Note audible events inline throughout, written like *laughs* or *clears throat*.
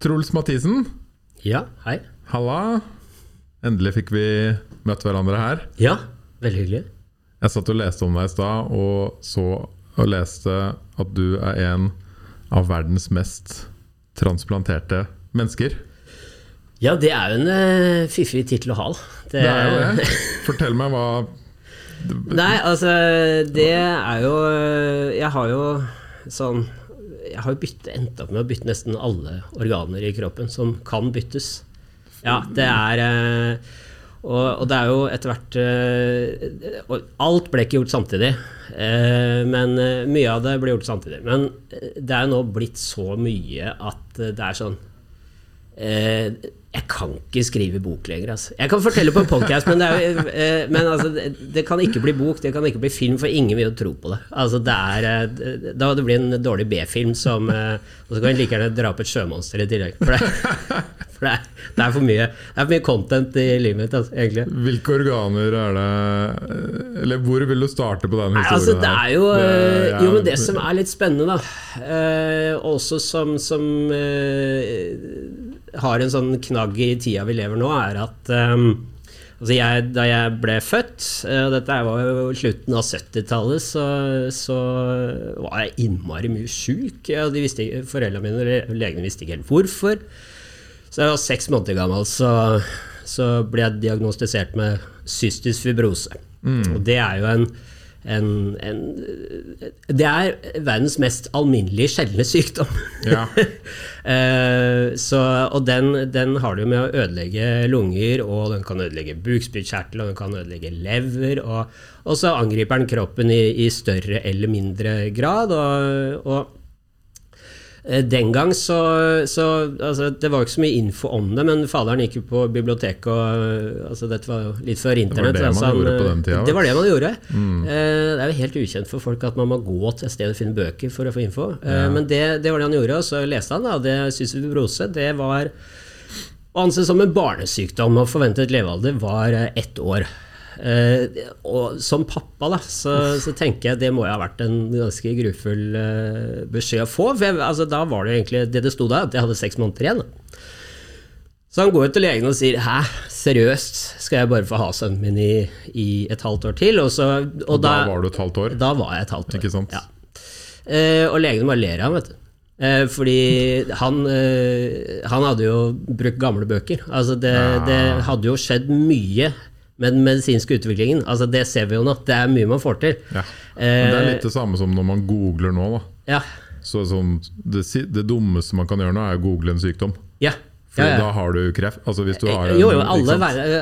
Truls Mathisen, Ja, hei. halla. Endelig fikk vi møtt hverandre her. Ja, veldig hyggelig. Jeg satt og leste om deg i stad, og så og leste at du er en av verdens mest transplanterte mennesker. Ja, det er jo en uh, fiffig tittel å ha. Det, Det er jo det. *laughs* Fortell meg hva Nei, altså, det er jo eh, Jeg har jo sånn Jeg har byttet, endt opp med å bytte nesten alle organer i kroppen som kan byttes. Ja, det er eh, og, og det er jo etter hvert eh, Alt ble ikke gjort samtidig, eh, men mye av det ble gjort samtidig. Men det er jo nå blitt så mye at det er sånn Jeg kan ikke skrive bok lenger. Altså. Jeg kan fortelle på en podkast, men, det, er, eh, men altså, det, kan ikke bli bok, det kan ikke bli film, for ingen vil jo tro på det. Altså, det er, eh, da det blir en dårlig B-film som eh, Og så kan jeg like gjerne dra opp et sjømonster i tillegg. For det, for det, er, det, er, for mye, det er for mye content i livet mitt, altså, egentlig. Hvilke organer er det Eller hvor vil du starte på den historien? altså, det er jo? Er- Jo, men det som er litt spennende, da, eh, også som, som eh, har en sånn knagg i tida vi lever nå, er at um, Altså jeg, da jeg ble født, eh, og dette var jo slutten av 70-tallet, så, så var jeg innmari mye sjuk. Ja, foreldrene mine og legene visste ikke helt hvorfor. Så jeg var seks måneder gammel, så, så ble jeg diagnostisert med cystisk fibrose. Og det er jo en, en, en Det er verdens mest alminnelige sjeldne sykdom. Ja. *laughs* Eh, så, og den, den har det jo med å ødelegge lunger, og den kan ødelegge bukspyttkjertel, og den kan ødelegge lever, og, og så angriper den kroppen i, i større eller mindre grad. og, og Den gang så, så altså, Det var ikke så mye info om det, men faderen gikk jo på biblioteket og altså, Dette var jo litt før internett. det man altså, han, gjorde på den tida, Det var det man gjorde. Mm. Eh, Det er jo helt ukjent for folk at man må gå til et sted og finne bøker for å få info. Eh, Ja. Men det, det var det han gjorde, og så leste han da, det syns vi brose. Det var å anse som en barnesykdom, og forventet levealder var eh, ett år. Eh, og som pappa da, så, så tenker jeg det må jo ha vært en ganske grufull eh, beskjed å få. For jeg, altså, da var det jo egentlig det det sto da, at jeg hadde seks måneder igjen. Da. Så han går jo til legen og sier 'hæ, seriøst, skal jeg bare få ha sønnen min i, i et halvt år til?' Og, så, og, Og da var du et halvt år? da var jeg et halvt år. Ikke sant? Ja. Eh, og legene bare ler av ham, vet du. Eh, fordi han, eh, han hadde jo brukt gamle bøker. Altså det, det hadde jo skjedd mye med den medisinske utviklingen. Altså det ser vi jo nå. Det er mye man får til. Ja. Men det er Eh, litt det samme som når man googler nå. da ja. Så sånn, det, det dummeste man kan gjøre nå, er å google en sykdom. ja. For ja, ja. da har du kreft. Altså hvis du har en, Jo, jo, alle,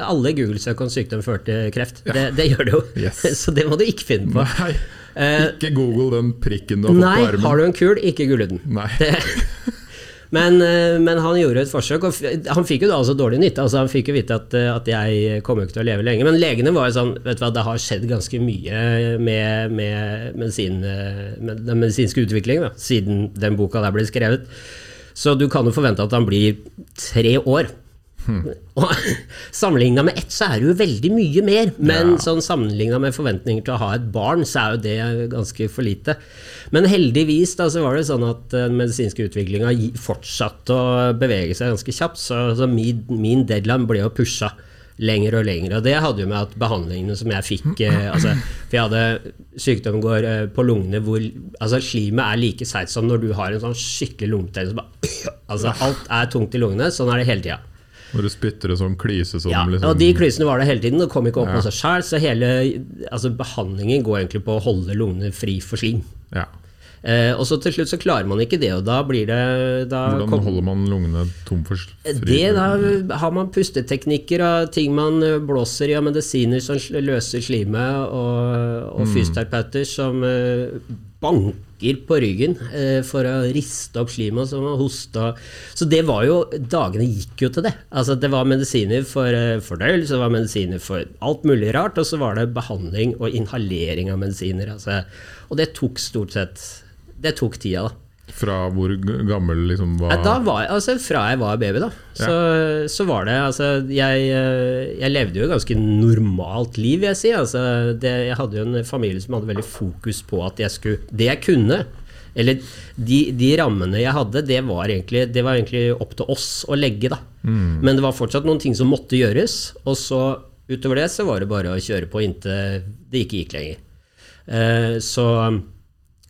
alle Google-søk om sykdom fører til kreft. Det, det gjør det jo. Yes. *laughs* Så det må du ikke finne på. Nei, Eh, ikke google den prikken du har fått Nei, på armen. Nei, har du en kul, ikke google den. Nei. *laughs* Men, eh, men han gjorde et forsøk, og han fikk jo da altså dårlig nytte. Altså han fikk jo vite at, eh, at jeg kommer ikke til å leve lenge. Men legene var jo sånn Vet du hva, det har skjedd ganske mye med, med, medisin, eh, med den medisinske utviklingen da, siden den boka der ble skrevet. Så du kan jo forvente at han blir tre år. *laughs* Og Sammenligna med ett, så er det jo veldig mye mer. Men Ja. sånn sammenligna med forventninger til å ha et barn, så er jo det ganske for lite. Men heldigvis da, så var det sånn at den medisinske utviklinga fortsatte å bevege seg ganske kjapt. Så, så min, min deadline ble jo pusha lenger og lenger. Og det hadde jo med at behandlingene som jeg fikk eh, altså, For jeg hadde sykdom går eh, på lungene hvor altså, Slimet er like seigt som når du har en sånn skikkelig lungebetennelse. så *clears throat* Altså, alt er tungt i lungene. Sånn er det hele tida. Når du spytter det sånn klyse som Ja, liksom og de klysene var der hele tiden. Det kom ikke opp Ja. av seg selv, Så hele altså, behandlingen går egentlig på å holde lungene fri for slim. Ja. Eh, og så til slutt så klarer man ikke det, og da blir det da Hvordan kom- holder man lungene tom for fri? det da har man pusteteknikker og ting man eh, blåser i, og medisiner som løser slimet, og, og fysioterapeuter som eh, banker på ryggen eh, for å riste opp slimet, som å hosta Så det var jo Dagene gikk jo til det. Altså Det var medisiner for eh, fordøyelse, det var medisiner for alt mulig rart, og så var det behandling og inhalering av medisiner. Altså, og det tok stort sett Det tok tida, da. Fra hvor gammel liksom var Da var jeg, altså Fra jeg var baby, da, så, så var det altså jeg, eh, jeg levde jo et ganske normalt liv, vil jeg si. Altså, det, jeg hadde jo en familie som hadde veldig fokus på at jeg skulle Det jeg kunne. Eller de, de, rammene jeg hadde, det var, egentlig, det var, egentlig, opp til oss å legge, da. Mm. Men det var fortsatt noen ting som måtte gjøres. Og så utover det så var det bare å kjøre på inntil det ikke gikk lenger. Uh, så,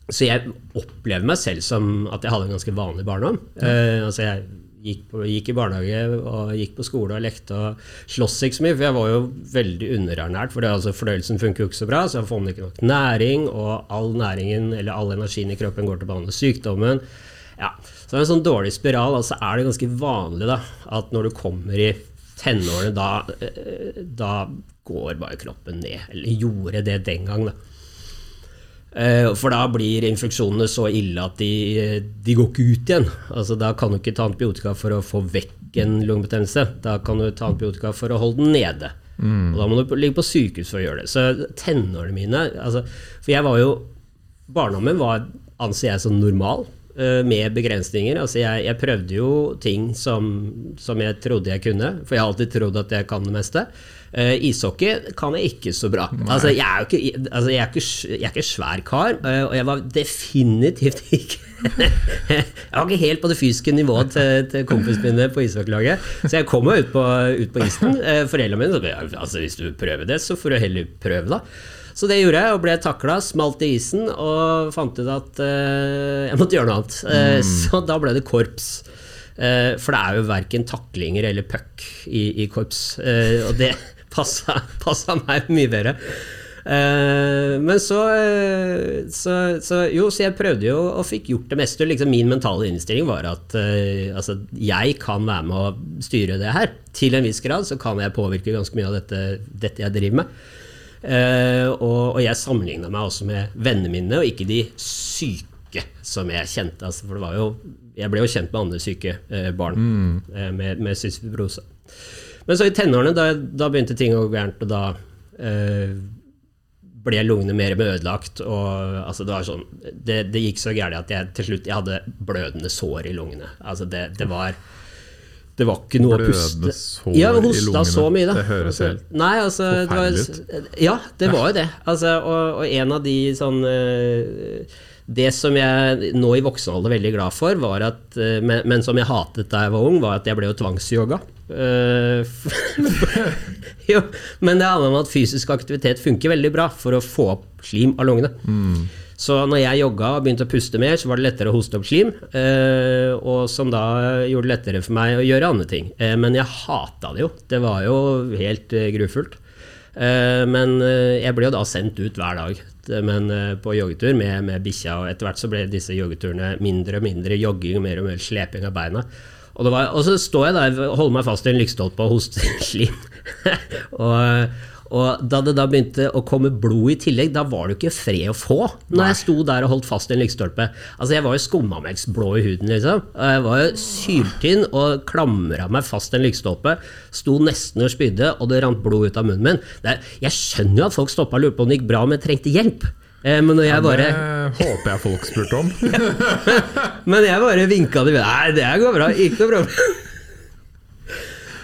så, jeg opplever meg selv som at jeg hadde en ganske vanlig barndom. Uh, altså jeg gikk, på, gikk, i barnehage og gikk på skole og lekte og sloss ikke så mye, for jeg var jo veldig underernært. For det, altså, fordøyelsen funker jo ikke så bra, så jeg får ikke nok næring, og all næringen eller all energien i kroppen går til å behandle sykdommen. Ja, så det er en sånn dårlig spiral. altså er det ganske vanlig da, at når du kommer i tenårene, da, eh, da går bare kroppen ned. Eller gjorde det den gang, da. Eh, for da blir infeksjonene så ille at de, de, går ikke ut igjen. Altså, da kan du ikke ta antibiotika for å få vekk en lungebetennelse. Da kan du ta antibiotika for å holde den nede. Mm. Og da må du ligge på sykehus for å gjøre det. Så tenårene mine altså, For jeg var jo Barndommen var, anser jeg som normal, med begrensninger. Altså, jeg, jeg, prøvde jo ting som, som jeg trodde jeg kunne, for jeg har alltid trodd at jeg kan det meste. Uh, ishockey kan jeg ikke så bra. Altså, jeg, er ikke, altså, jeg, er ikke, jeg, er ikke, svær kar, uh, og jeg var definitivt *laughs* ikke Jeg var ikke helt på det fysiske nivået til, til kompisene mine på ishockeylaget. Så jeg kom meg ut på, ut på isen. Uh, Foreldrene mine sa altså, hvis du prøver det, så får du heller prøve, da. Så det gjorde jeg, og ble takla, smalt i isen og fant ut at jeg måtte gjøre noe annet. Mm. Så da ble det korps. For det er jo verken taklinger eller puck i, i korps. Og det *laughs* passa, passa meg mye bedre. Uh, men så, uh, så, så, Jo, så jeg prøvde jo og fikk gjort det meste. Liksom min mentale innstilling var at uh, altså, jeg kan være med å styre det her. Til en viss grad så kan jeg påvirke ganske mye av dette, dette jeg driver med. Og, og, jeg sammenligna meg også med vennene mine, og ikke de syke som jeg kjente. Altså, for det var jo, jeg ble jo kjent med andre syke barn mm. med, med cystisk. Men så i tenårene, da, da begynte ting å gå gærent, og da eh, ble lungene mer ødelagt. Og, altså, det, sånn, det, det, gikk så gærent at jeg til slutt jeg hadde blødende sår i lungene. Altså, det, det var det var ikke noe å puste sår ja, hosta så mye, da. Det høres altså, helt nei, altså, forferdelig ut. Ja, det var jo det. Altså, og, og, en av de sånn uh, det som jeg nå i voksen alder er veldig glad for, var at, eh, men, men, som jeg hatet da jeg var ung, var at jeg ble jo tvangsyoga. Uh, *laughs* jo, men det handler om at fysisk aktivitet funker veldig bra for å få opp slim av lungene. Mm. Så når jeg jogga og begynte å puste mer, så var det lettere å hoste opp slim. Uh, og som da gjorde det lettere for meg å gjøre andre ting. Uh, men jeg hata det jo. Det var jo helt grufullt. men jeg ble jo da sendt ut hver dag men eh, på joggetur med, med bikkja. Og etter hvert så ble disse joggeturene mindre og mindre jogging og mer og mer sleping av beina. Og, var, og så står jeg der og holder meg fast i en lyktstolpe og hoster *laughs* slim. *laughs* og, og da det da begynte å komme blod i tillegg, da var det jo ikke fred å få når jeg sto der og holdt fast i en lyktestolpe. Altså, jeg var jo skummamelksblå i huden, liksom. Jeg var jo syltynn og klamra meg fast i en lyktestolpe. Sto nesten og spydde, og det rant blod ut av munnen min. Er, jeg skjønner jo at folk stoppa og lurte på om det gikk bra, men jeg trengte hjelp. Eh, men når jeg bare Det håper jeg folk spurte om. *laughs* men jeg bare vinka dem. Nei, det går bra. Ikke noe problem.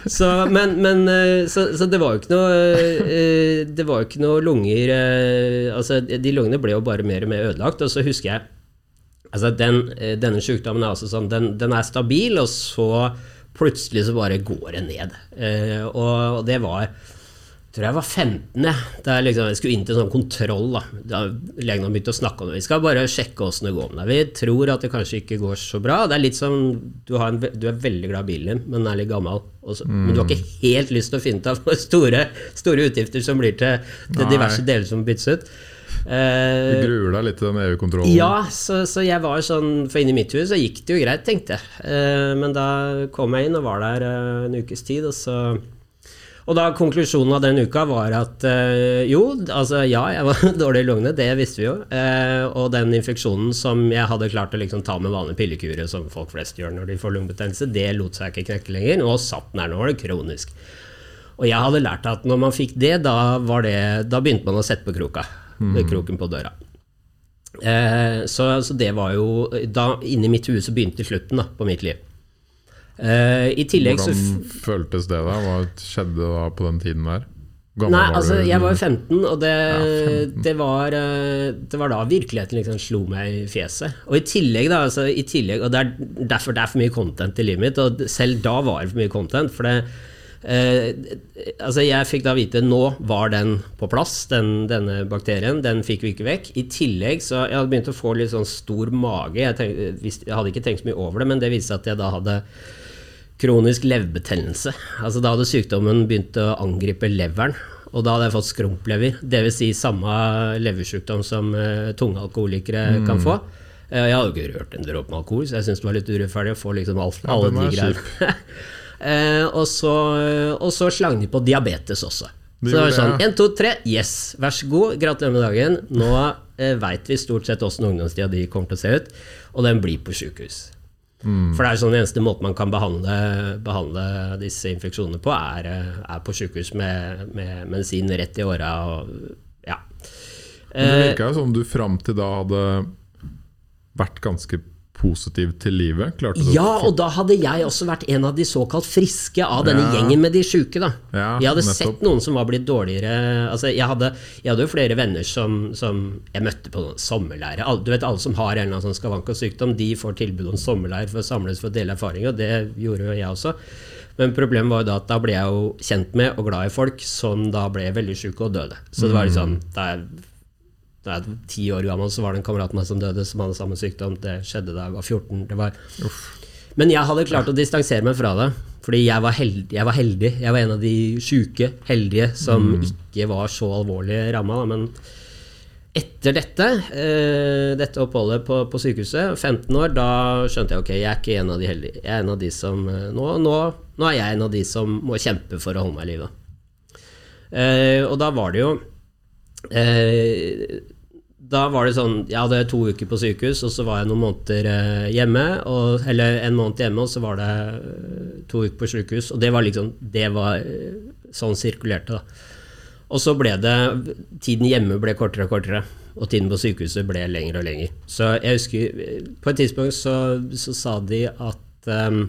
*laughs* Så, men, men eh, så, så, det var jo ikke noe eh, Det var jo ikke noe lunger eh, Altså, de lungene ble jo bare mer og mer ødelagt. Og så husker jeg Altså, den, denne sykdommen er altså sånn den, den, er stabil, og så plutselig så bare går det ned. Og, og det var tror jeg var 15 da jeg, liksom, jeg skulle inn til sånn kontroll. da, da Legen begynte å snakke om det. Vi skal bare sjekke åssen det går med deg. Vi tror at det kanskje ikke går så bra. Det er litt som du, en, du er veldig glad i bilen din, men den er litt gammel. Så, mm. Men du har ikke helt lyst til å finne av hvor store, store utgifter som blir til, til diverse deler som byttes ut. Uh, du gruer deg litt til den EU-kontrollen? Ja, så, så, jeg var sånn For inni mitt hus så gikk det jo greit, tenkte jeg. Uh, men da kom jeg inn og var der uh, en ukes tid, og så og da konklusjonen av den uka var at øh, jo, altså ja, jeg var *laughs* dårlig i lungene, det visste vi jo. Uh, og den infeksjonen som jeg hadde klart å liksom ta med vanlige pillekurer, som folk flest gjør når de får lungebetennelse, det lot seg ikke knekke lenger. Nå satt den her, nå var det kronisk. Og jeg hadde lært at når man fikk det, da, det, da begynte man å sette på kroka. Mm. Kroken på døra. Eh, så, så, det var jo da Inni mitt hue så begynte slutten da, på mitt liv. Uh, I tillegg Hvordan føltes det da? Hva skjedde da på den tiden der? gammel Nei, altså, jeg var jo 15, og det, Ja, 15. det, var, eh, det var da virkeligheten liksom slo meg i fjeset. Og i tillegg, da, altså, i tillegg, og det er derfor det er for mye content i livet mitt, og selv da var det for mye content. For det, eh, altså jeg fikk da vite nå var den på plass, den, denne bakterien. Den fikk vi ikke vekk. I tillegg så jeg hadde begynt å få litt sånn stor mage. Jeg, tenkte, jeg hadde ikke tenkt så mye over det, men det viste seg at jeg da hadde kronisk leverbetennelse. Altså Da hadde sykdommen begynt å angripe leveren, og da hadde jeg fått skrumplever. Dvs. Si samme leversykdom som uh, tunge alkoholikere kan få. Uh, jeg hadde ikke rørt en dråpe med alkohol, så jeg syntes det var litt urettferdig å få liksom alt, Ja, alle de greiene. uh, *laughs* og, så, og så slang de på diabetes også. Så det var sånn én, to, tre, yes, vær så god, gratulerer med dagen. Nå eh, veit vi stort sett åssen ungdomstida di kommer til å se ut, og den blir på sjukehus. Mm. For det er sånn den eneste måten man kan behandle, behandle disse infeksjonene på, er, er på sjukehus med, med medisin rett i åra ja. Det Eh, virka jo som du fram til da hadde vært ganske positiv til livet. Ja, og da hadde jeg også vært en av de såkalt friske av denne Ja. gjengen med de sjuke. da. Ja, jeg hadde nettopp. sett noen som var blitt dårligere altså jeg, hadde, jeg hadde jo flere venner som, som jeg møtte på sommerleire. Du vet Alle som har en eller annen sånn skavank og sykdom, de får tilbud om sommerleir for å samles for å dele erfaringer, og det gjorde jo jeg også. Men problemet var jo da at da ble jeg jo kjent med og glad i folk som da ble veldig sjuke og døde. Så det var liksom da jeg da jeg var ti år gammel, så var det en kamerat av meg som døde, som hadde samme sykdom. Det skjedde da jeg var 14. Det var men jeg hadde klart å distansere meg fra det, fordi jeg var heldig. Jeg var, heldig. Jeg var en av de sjuke, heldige, som ikke var så alvorlig ramma. Men etter dette, eh, dette oppholdet på, på sykehuset, 15 år, da skjønte jeg ok, jeg er ikke en av de heldige. Jeg er en av de som eh, nå, nå, nå er jeg en av de som må kjempe for å holde meg i live. Eh, og da var det jo eh, da var det sånn Jeg hadde to uker på sykehus, og så var jeg noen måneder eh, hjemme. Og, eller en måned hjemme, og så var det eh, to uker på sykehus. Og det var liksom Det var eh, sånn sirkulerte, da. Og så ble det Tiden hjemme ble kortere og kortere, og tiden på sykehuset ble lengre og lengre. Så jeg husker På et tidspunkt så, så sa de at eh,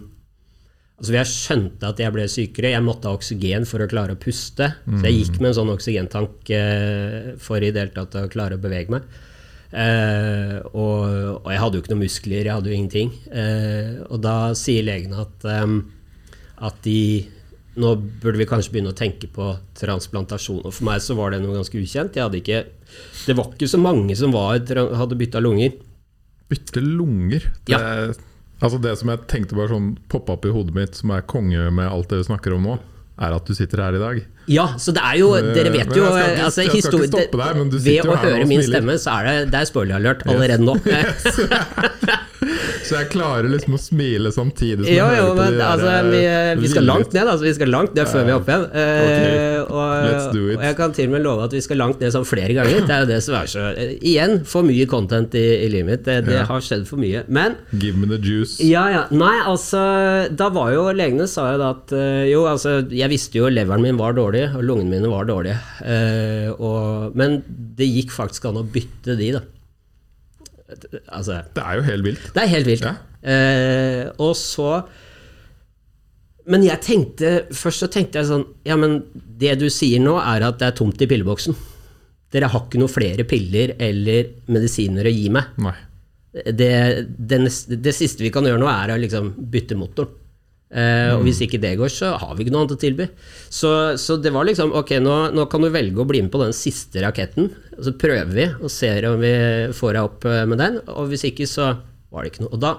Altså Jeg skjønte at jeg ble sykere. Jeg måtte ha oksygen for å klare å puste. Så jeg gikk med en sånn oksygentank eh, for i det hele tatt å klare å bevege meg. Eh, og, og jeg hadde jo ikke noen muskler, jeg hadde jo ingenting. Eh, og da sier legene at, um, at de nå burde vi kanskje begynne å tenke på transplantasjon. Og for meg så var det noe ganske ukjent. Ikke, det var ikke så mange som var, hadde bytta lunger. Bytte lunger. Det, altså det som jeg tenkte bare sånn poppa opp i hodet mitt, som er konge med alt det vi snakker om nå, er at du sitter her i dag. Ja, så det er jo Dere vet jo jeg skal ikke- altså, jeg skal ikke stoppe deg, men du sitter jo her Ved å høre min stemme, så er det, det er spoiler-alert allerede nå. *laughs* *laughs* Så jeg klarer liksom å smile samtidig som Jo, jeg jo, hører på men de der, altså, vi, vi skal langt ned. Altså, vi skal langt ned før vi er oppe igjen. Eh, do og, og jeg kan til og med love at vi skal langt ned sånn flere ganger. Det er jo det som er så eh, Igjen, for mye content i, i livet mitt. Det, det Ja. har skjedd for mye. Men Give me the juice. ja, ja. Nei, altså Da var jo legene sa jo da at eh, Jo, altså, jeg visste jo leveren min var dårlig, og lungene mine var dårlige. Uh, og, men det gikk faktisk an å bytte de, da. Altså Det er jo helt vilt. Det er helt vilt. Ja. Eh, og så Men jeg tenkte Først så tenkte jeg sånn Ja, men det du sier nå, er at det er tomt i pilleboksen. Dere har ikke noe flere piller eller medisiner å gi meg. Det, det, neste, det siste vi kan gjøre nå, er å liksom bytte motoren. Eh, Og hvis ikke det går, så har vi ikke noe annet å tilby. Så, så det var liksom Ok, nå, nå kan du velge å bli med på den siste raketten. Og så prøver vi og ser om vi får deg opp eh, med den. Og hvis ikke, så var det ikke noe. Og da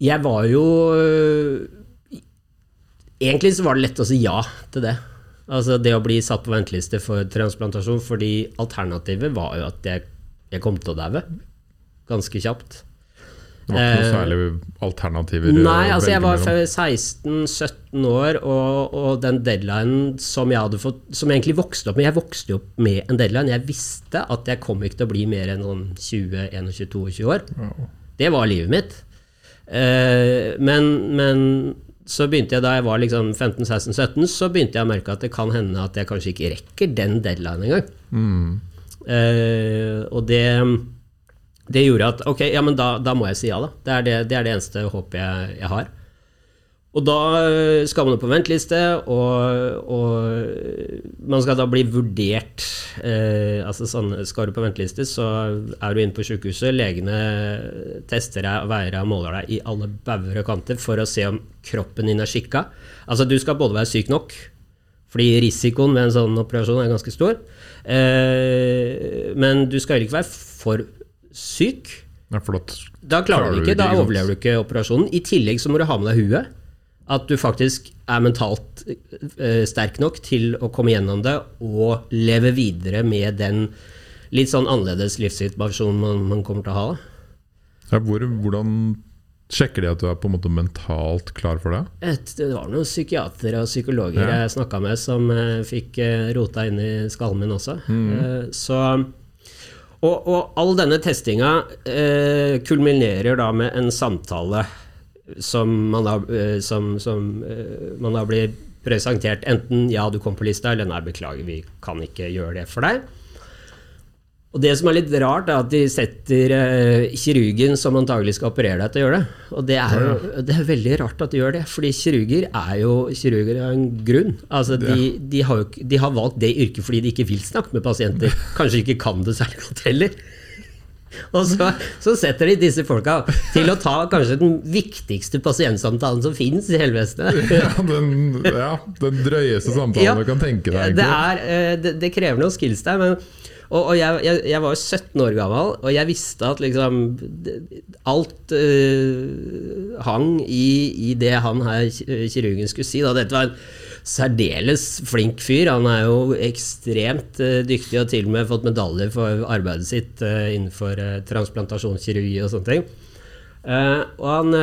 Jeg var jo øh, Egentlig så var det lett å si ja til det. Altså det å bli satt på venteliste for transplantasjon, fordi alternativet var jo at jeg, jeg kom til å daue ganske kjapt. Det var ikke noe Eh, særlig alternativer. Nei, altså jeg var 16-17 år, og, og den deadlinen som jeg hadde fått Som jeg egentlig vokste opp med Jeg vokste opp med en deadline. Jeg visste at jeg kom ikke til å bli mer enn noen 20-21-22 år. Wow. Det var livet mitt. Eh, men, men så begynte jeg da jeg var liksom 15-16-17, så begynte jeg å merke at det kan hende at jeg kanskje ikke rekker den deadline engang. Mm. Eh, og det, det gjorde at ok, ja, men da, da må jeg si ja, da. Det er det, det, er det eneste håpet jeg, jeg har. Og da eh, skal man opp på venteliste, og, og man skal da bli vurdert eh, altså sånn, Skal du på venteliste, så er du inne på sykehuset. Legene tester deg, veier deg og måler deg i alle bauger og kanter for å se om kroppen din er skikka. Altså, du skal både være syk nok, fordi risikoen ved en sånn operasjon er ganske stor, eh, men du skal ikke være for syk. Ja. Da klarer du ikke, da overlever du ikke operasjonen. I tillegg så må du ha med deg huet at du faktisk er mentalt eh, sterk nok til å komme gjennom det og leve videre med den litt sånn annerledes livssituasjonen man, man kommer til å ha. Ja, hvor, hvordan sjekker de at du er på en måte mentalt klar for det? Et, det var noen psykiatere og psykologer ja. jeg snakka med, som eh, fikk eh, rota inn i skallen min også. Mm. Eh, så og, og, all denne testinga eh, kulminerer da med en samtale som man da, eh, som, som, eh, man da blir presentert enten 'ja, du kom på lista', eller 'nei, beklager, vi kan ikke gjøre det for deg'. Og Det som er litt rart, er at de setter uh, kirurgen som antagelig skal operere deg, til å gjøre det. Og det er jo det er veldig rart at de gjør det, fordi kirurger er jo kirurger av en grunn. Altså, de, de, har jo, de har valgt det yrket fordi de ikke vil snakke med pasienter. Kanskje ikke kan det særlig godt heller. Og så, så, setter de disse folka til å ta kanskje den viktigste pasientsamtalen som finnes i helvesenet. *laughs* Ja, den, ja, den drøyeste samtalen ja, du kan tenke deg. Det, er, eh, det, det, krever noen skills der. Men, og, og jeg, jeg, jeg, var jo 17 år gammel, og jeg visste at liksom Alt uh, hang i, i, det han her kirurgen skulle si. Da. Dette var en særdeles flink fyr. Han er jo ekstremt uh, dyktig og til og med fått medaljer for arbeidet sitt uh, innenfor uh, transplantasjonskirurgi og sånne ting. og han,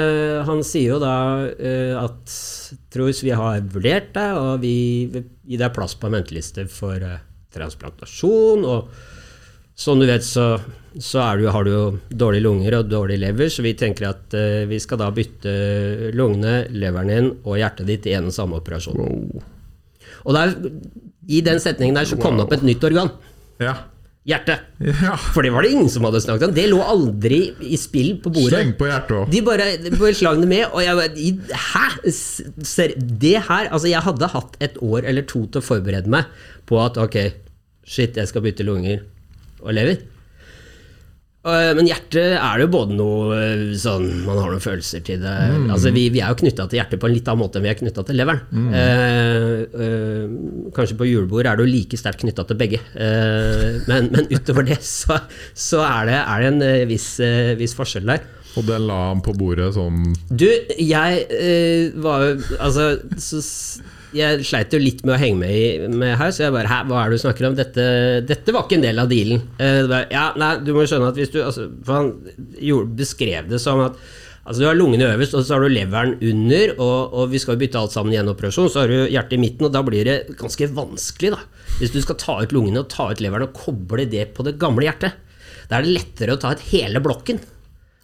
han, sier jo da at Truls, vi har vurdert deg, og vi vil gi deg plass på en venteliste for transplantasjon. og som du vet, så, så du, har du jo dårlige lunger og dårlig lever, så vi tenker at uh, vi skal da bytte lungene, leveren din og hjertet ditt i en og samme operasjon. Wow. Og der, i den setningen der så kom det opp et nytt organ. Ja. Hjertet. Ja. For det var det ingen som hadde snakket om. Det lå aldri i spill på bordet. Sleng på hjertet også. De bare, bare slang det med. Og jeg bare Hæ?! Det her Altså, jeg hadde hatt et år eller to til å forberede meg på at ok, shit, jeg skal bytte lunger og lever. Men hjertet er jo både noe eh, sånn Man har noen følelser til det. Mm. Altså, vi, vi, er jo knytta til hjertet på en litt annen måte enn vi er knytta til leveren. Mm. Eh, eh, kanskje på julebord er du like sterkt knytta til begge. Eh, men, men, utover det så, så er, det, er, det, en eh, viss, eh, viss forskjell der. Og det la han på bordet sånn Du, jeg var jo Altså så, jeg sleit jo litt med å henge med, med her, så jeg bare Hæ, hva er det du snakker om? Dette, dette var ikke en del av dealen. Uh, bare, ja, nei, du må skjønne at hvis du altså, For han gjorde, beskrev det som at Altså Du har lungene øverst, og så har du leveren under, og, og vi skal jo bytte alt sammen i en operasjon. Så har du hjertet i midten, og da blir det ganske vanskelig, da. Hvis du skal ta ut lungene og ta ut leveren og koble det på det gamle hjertet. Da er det lettere å ta ut hele blokken,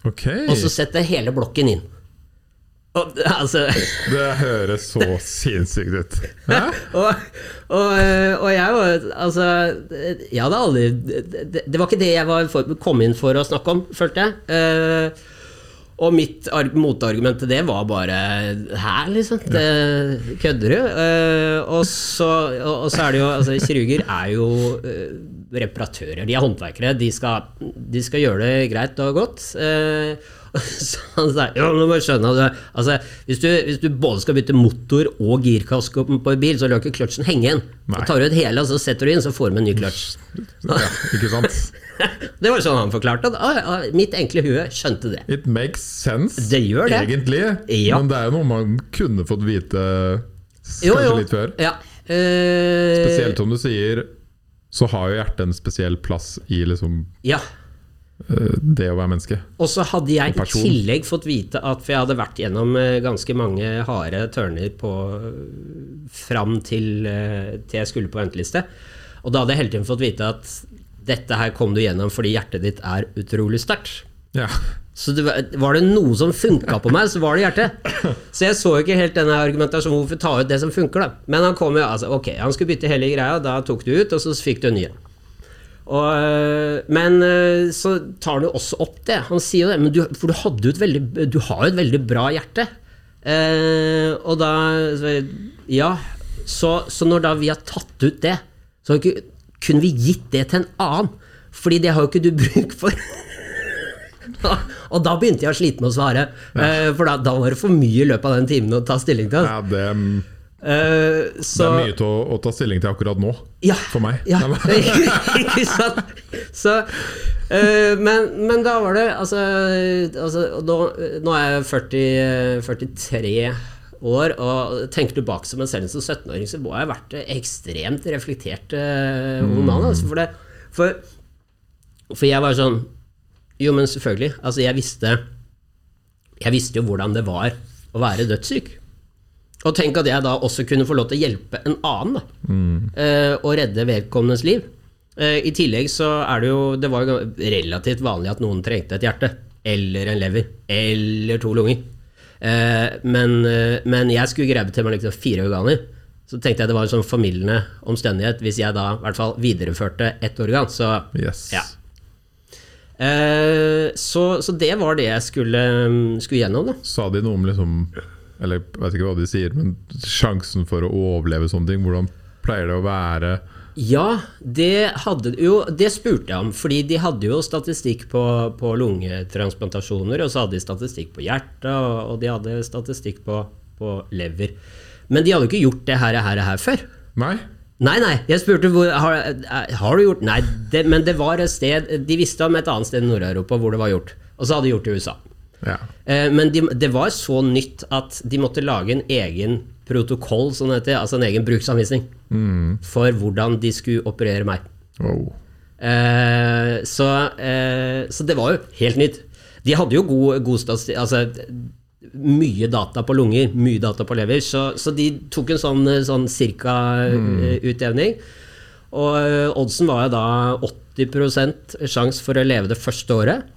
okay. og så sette hele blokken inn. Og, altså. Det høres så *laughs* sinnssykt ut. og, og, og, jeg var Altså, jeg hadde aldri det, det, var ikke det jeg var for, kom inn for å snakke om, følte jeg. Uh, og mitt motargument til det var bare Her, liksom? Det, kødder du? Uh, og, så, og, så, er det jo Altså, kirurger er jo uh, reparatører. De er håndverkere. De skal, de skal gjøre det greit og godt. Uh, *laughs* Så han sa ja, nå må jeg skjønne altså, hvis, du, hvis, du, både skal bytte motor og girkaske på en bil, så lar ikke kløtsjen henge igjen. Så tar du ut hele, så setter du inn, så får du en ny kløtsj. Ja, ikke sant? *laughs* det var sånn han forklarte det. Mitt enkle hue skjønte det. It makes sense, det det. egentlig. Ja. Men det er jo noe man kunne fått vite kanskje jo, jo. litt før. Ja. Uh, Spesielt som du sier, så har jo hjertet en spesiell plass i liksom ja. Eh, det å være menneske. Og så hadde jeg i tillegg fått vite at For jeg hadde vært gjennom eh, ganske mange harde tørner på fram til, eh, til jeg skulle på venteliste. Og da hadde jeg hele tiden fått vite at dette her kom du gjennom fordi hjertet ditt er utrolig sterkt. Ja. Så det var, var, det noe som funka på meg, så var det hjertet. Så jeg så ikke helt denne argumentasjonen hvorfor ta ut det som funker, da. Men han kom jo, altså, ok, han skulle bytte hele greia, da tok du ut, og så fikk du en ny en. Og, eh, men eh, så tar han jo også opp det. Han sier jo det, men du, for du, veldig, du har jo et veldig bra hjerte. Eh, og da så, Ja, så, så når da vi har tatt ut det, så ikke, kunne vi gitt det til en annen. Fordi det har jo ikke du *laughs* bruk for. og da begynte jeg å slite med å svare. Eh, for da, da var det for mye i løpet av den timen å ta stilling til. Ja, det, Eh, det er mye til å, å ta stilling til akkurat nå, ja, for meg. Ja, *laughs* ikke sant? Så, uh, men, men da var det Altså, altså nå, nå er jeg 40, eh, 43 år, og tenker tilbake som en selv som 17-åring, så må jeg ha vært ekstremt reflektert uh, ung mann. Altså, for, det, for, for jeg var sånn Jo, men selvfølgelig. Altså, jeg visste Jeg visste jo hvordan det var å være dødssyk. Og tenk at jeg da også kunne få lov til å hjelpe en annen, da. Eh, og redde vedkommendes liv. Eh, I tillegg så er det jo Det var jo relativt vanlig at noen trengte et hjerte. Eller en lever. Eller to lunger. Eh, men, eh, men jeg skulle grabbe til meg liksom fire organer. Så tenkte jeg det var en sånn formildende omstendighet hvis jeg da i hvert fall videreførte ett organ. Så Yes. ja. Eh, så, så det var det jeg skulle, skulle gjennom, da. Sa de noe om liksom Eller jeg vet ikke hva de sier, men sjansen for å overleve sånne ting, hvordan pleier det å være? Ja, det hadde Jo, det spurte jeg om, fordi de hadde jo statistikk på, på lungetransplantasjoner, og så hadde de statistikk på hjertet, og, og de hadde statistikk på, på lever. Men de hadde jo ikke gjort det her, her, her før. Nei? Nei, nei, jeg spurte hvor Har, har du gjort Nei, det, men det var et sted De visste om et annet sted i Nord-Europa hvor det var gjort. Og så hadde de gjort det i USA. Ja. Eh, Men de, det var så nytt at de måtte lage en egen protokoll, som det heter, altså en egen bruksanvisning, for hvordan de skulle operere meg. Wow. Eh, så, eh, så det var jo helt nytt. De hadde jo god, god statistikk altså, Mye data på lunger, mye data på lever, så, så de tok en sånn, sånn cirka-utjevning. utjevning. Og oddsen var jo da 80% sjanse for å leve det første året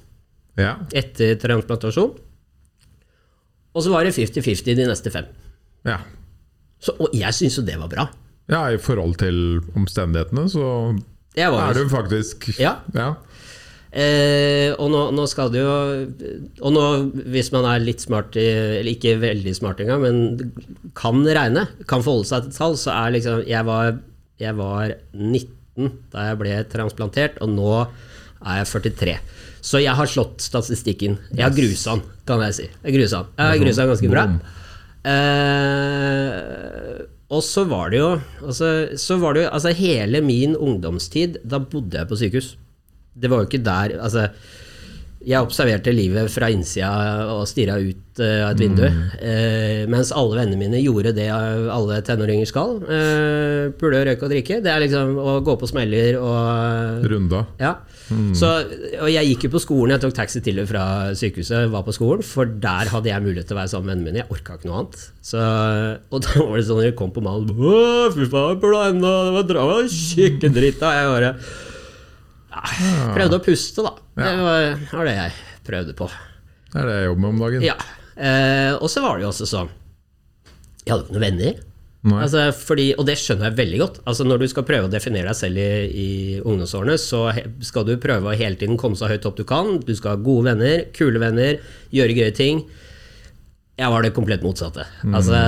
Ja. etter transplantasjon. Og så var det 50-50 de neste fem. ja. Så, og jeg syns jo det var bra. Ja, i forhold til omstendighetene, så var er du faktisk Ja. ja. Eh, og nå, nå skal det jo Og nå, hvis man er litt smart, i, eller ikke veldig smart engang, men kan regne, kan forholde seg til tall, så er liksom Jeg var, jeg var 19 da jeg ble transplantert, og nå er jeg 43. Så jeg har slått statistikken. Jeg har grusa den, kan jeg si. Jeg grusa den. Jeg har grusa den ganske bra. Eh, og så var det jo altså, Så var det jo altså hele min ungdomstid, da bodde jeg på sykehus. Det var jo ikke der Altså, jeg observerte livet fra innsida og stirra ut eh, av et vindu. eh, mens alle vennene mine gjorde det alle tenåringer skal. Uh, Pule, røyke og drikke. Det er liksom å gå på smeller og Runda. ja. Så, og jeg gikk jo på skolen, jeg tok taxi til og fra sykehuset, var på skolen, for der hadde jeg mulighet til å være sammen med vennene mine. Jeg orka ikke noe annet. Så, og da var det sånn at jeg kom på malen fy faen, Pule, enda, det var dra, dritt. da. Jeg bare ja, prøvde å puste, da. Det var, var det jeg prøvde på. Det er det jeg jobber med om dagen. Ja. Eh, og så var det jo også sånn Jeg hadde ikke noen venner. Altså, fordi, og det skjønner jeg veldig godt. Altså, når du skal prøve å definere deg selv i, i ungdomsårene, så skal du prøve å hele tiden komme så høyt opp du kan. Du skal ha gode venner, kule venner, gjøre gøye ting. Jeg var det komplett motsatte. Altså,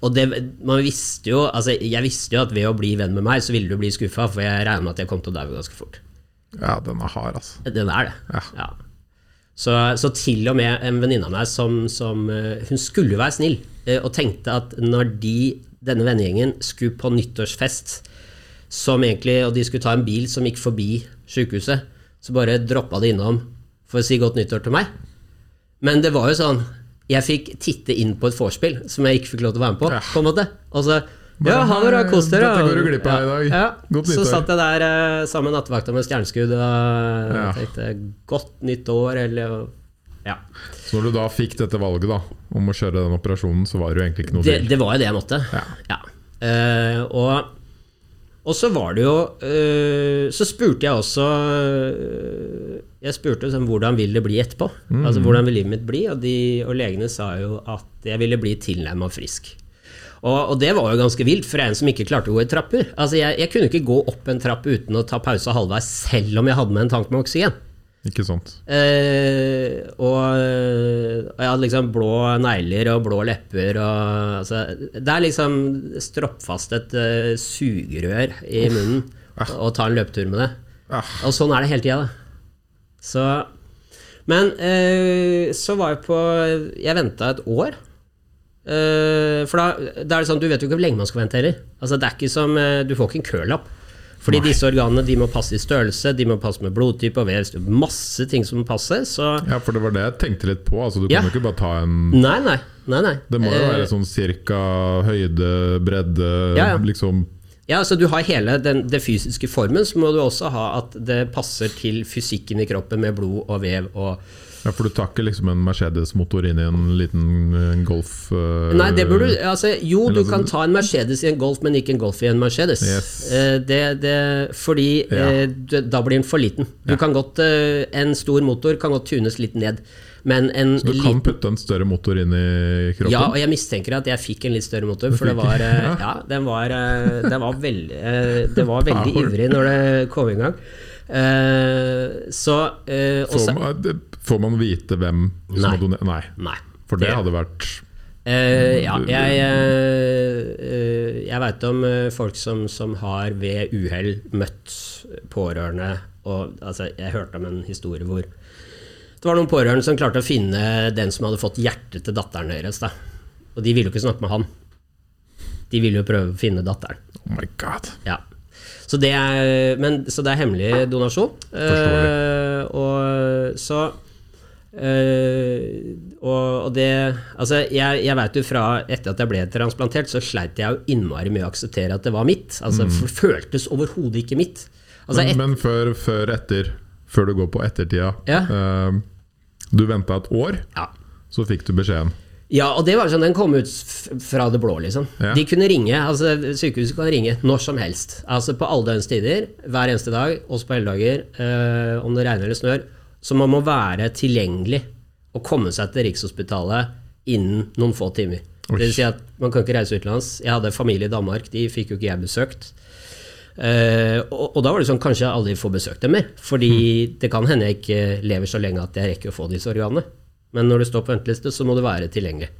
og det, man visste jo, altså, jeg visste jo at ved å bli venn med meg, så ville du bli skuffa, for jeg regner med at jeg kom til å daue ganske fort. Ja, den er hard, altså. Den er det. Ja. Ja. Så, så til og med en venninne av meg som, som eh, Hun skulle være snill, eh, og tenkte at når de, denne vennegjengen skulle på nyttårsfest, som egentlig, og de skulle ta en bil som gikk forbi sykehuset, så bare droppa de innom for å si godt nyttår til meg. Men det var jo sånn Jeg fikk titte inn på et vorspiel som jeg ikke fikk lov til å være med på. På en måte Og så Bare, Ja, ha det bra, kos dere. dette går du glipp av i dag. Ja, Godt så satt jeg der eh, sammen med nattevakta med stjerneskudd og Ja. tenkte godt nytt år, eller Ja. Så når du da fikk dette valget da, om å kjøre den operasjonen, så var det jo egentlig ikke noe Det, tvil. det var jo det jeg måtte. Ja. Eh, og, og så var det jo eh, Så spurte jeg også eh, Jeg spurte sånn, hvordan vil det bli etterpå? Altså Hvordan vil livet mitt bli? Og, de, og legene sa jo at jeg ville bli tilnærma frisk. Og, og det var jo ganske vilt for en som ikke klarte å gå i trapper. Altså jeg, jeg kunne ikke gå opp en trapp uten å ta pause halvveis, selv om jeg hadde med en tank med oksygen. Ikke sant. Eh, og, og jeg hadde liksom blå negler og blå lepper og altså, Det er liksom stroppfast et uh, sugerør i munnen Ah. og ta en løpetur med det. Ah. Og sånn er det hele tida, da. Så Men eh, så var jeg på Jeg venta et år. Eh, for da, da er det sånn, du vet jo ikke hvor lenge man skal vente heller. Altså, det er ikke som, eh, du får ikke en kølapp. Fordi disse organene de må passe i størrelse, de må passe med blodtype og vev. Masse ting som må passe. Så Ja, for det var det jeg tenkte litt på. Altså, du Ja. kan jo ikke bare ta en Nei, nei. nei, nei. Det må jo Eh, være sånn cirka høyde, bredde, Ja, ja. liksom Ja, så du har hele den, den fysiske formen, så må du også ha at det passer til fysikken i kroppen med blod og vev og Ja, for du tar ikke liksom en Mercedes-motor inn i en liten eh, Golf eh, Nei, det burde du altså, Jo, du altså- kan ta en Mercedes i en Golf, men ikke en Golf i en Mercedes. Yes. Eh, det, det, fordi Ja. eh, da blir den for liten. Du Ja. kan godt, eh, En stor motor kan godt tunes litt ned, men en Så du kan liten putte en større motor inn i kroppen? Ja, og jeg mistenker at jeg fikk en litt større motor, for det var eh, *laughs* Ja, den var, den var veldig Det var *laughs* veldig ivrig når det kom i gang. Eh, så også, får man vite hvem som har donert? Nei. Nei. For det Det- hadde vært Uh, ja, jeg, eh, jeg veit om folk som, som har ved uhell møtt pårørende og altså, Jeg hørte om en historie hvor det var noen pårørende som klarte å finne den som hadde fått hjertet til datteren deres. Da. Og de ville jo ikke snakke med han. De ville jo prøve å finne datteren. Oh my god. Ja. Så det er, men, så det er hemmelig donasjon. Uh, og så eh, og, og det Altså, jeg, jeg veit jo fra etter at jeg ble transplantert, så sleit jeg jo innmari med å akseptere at det var mitt. Altså, for det føltes overhodet ikke mitt. Altså, Men, et, men før, før etter, før du går på ettertida Ja. uh, Du venta et år, ja. så fikk du beskjeden. Ja, og det var sånn, den kom ut fra det blå, liksom. Ja. De kunne ringe, altså Sykehuset kan ringe når som helst. Altså På alle døgnstider, hver eneste dag, også på helligdager, Uh, om det regner eller snør. Så man må være tilgjengelig og komme seg til Rikshospitalet innen noen få timer. Oi. Det vil si at Man kan ikke reise utenlands. Jeg hadde familie i Danmark, de fikk jo ikke jeg besøkt. Uh, og, og da var det sånn, kanskje jeg aldri får besøkt dem mer. Fordi det kan hende jeg ikke lever så lenge at jeg rekker å få disse organene. Men når du står på venteliste, så må du være tilgjengelig.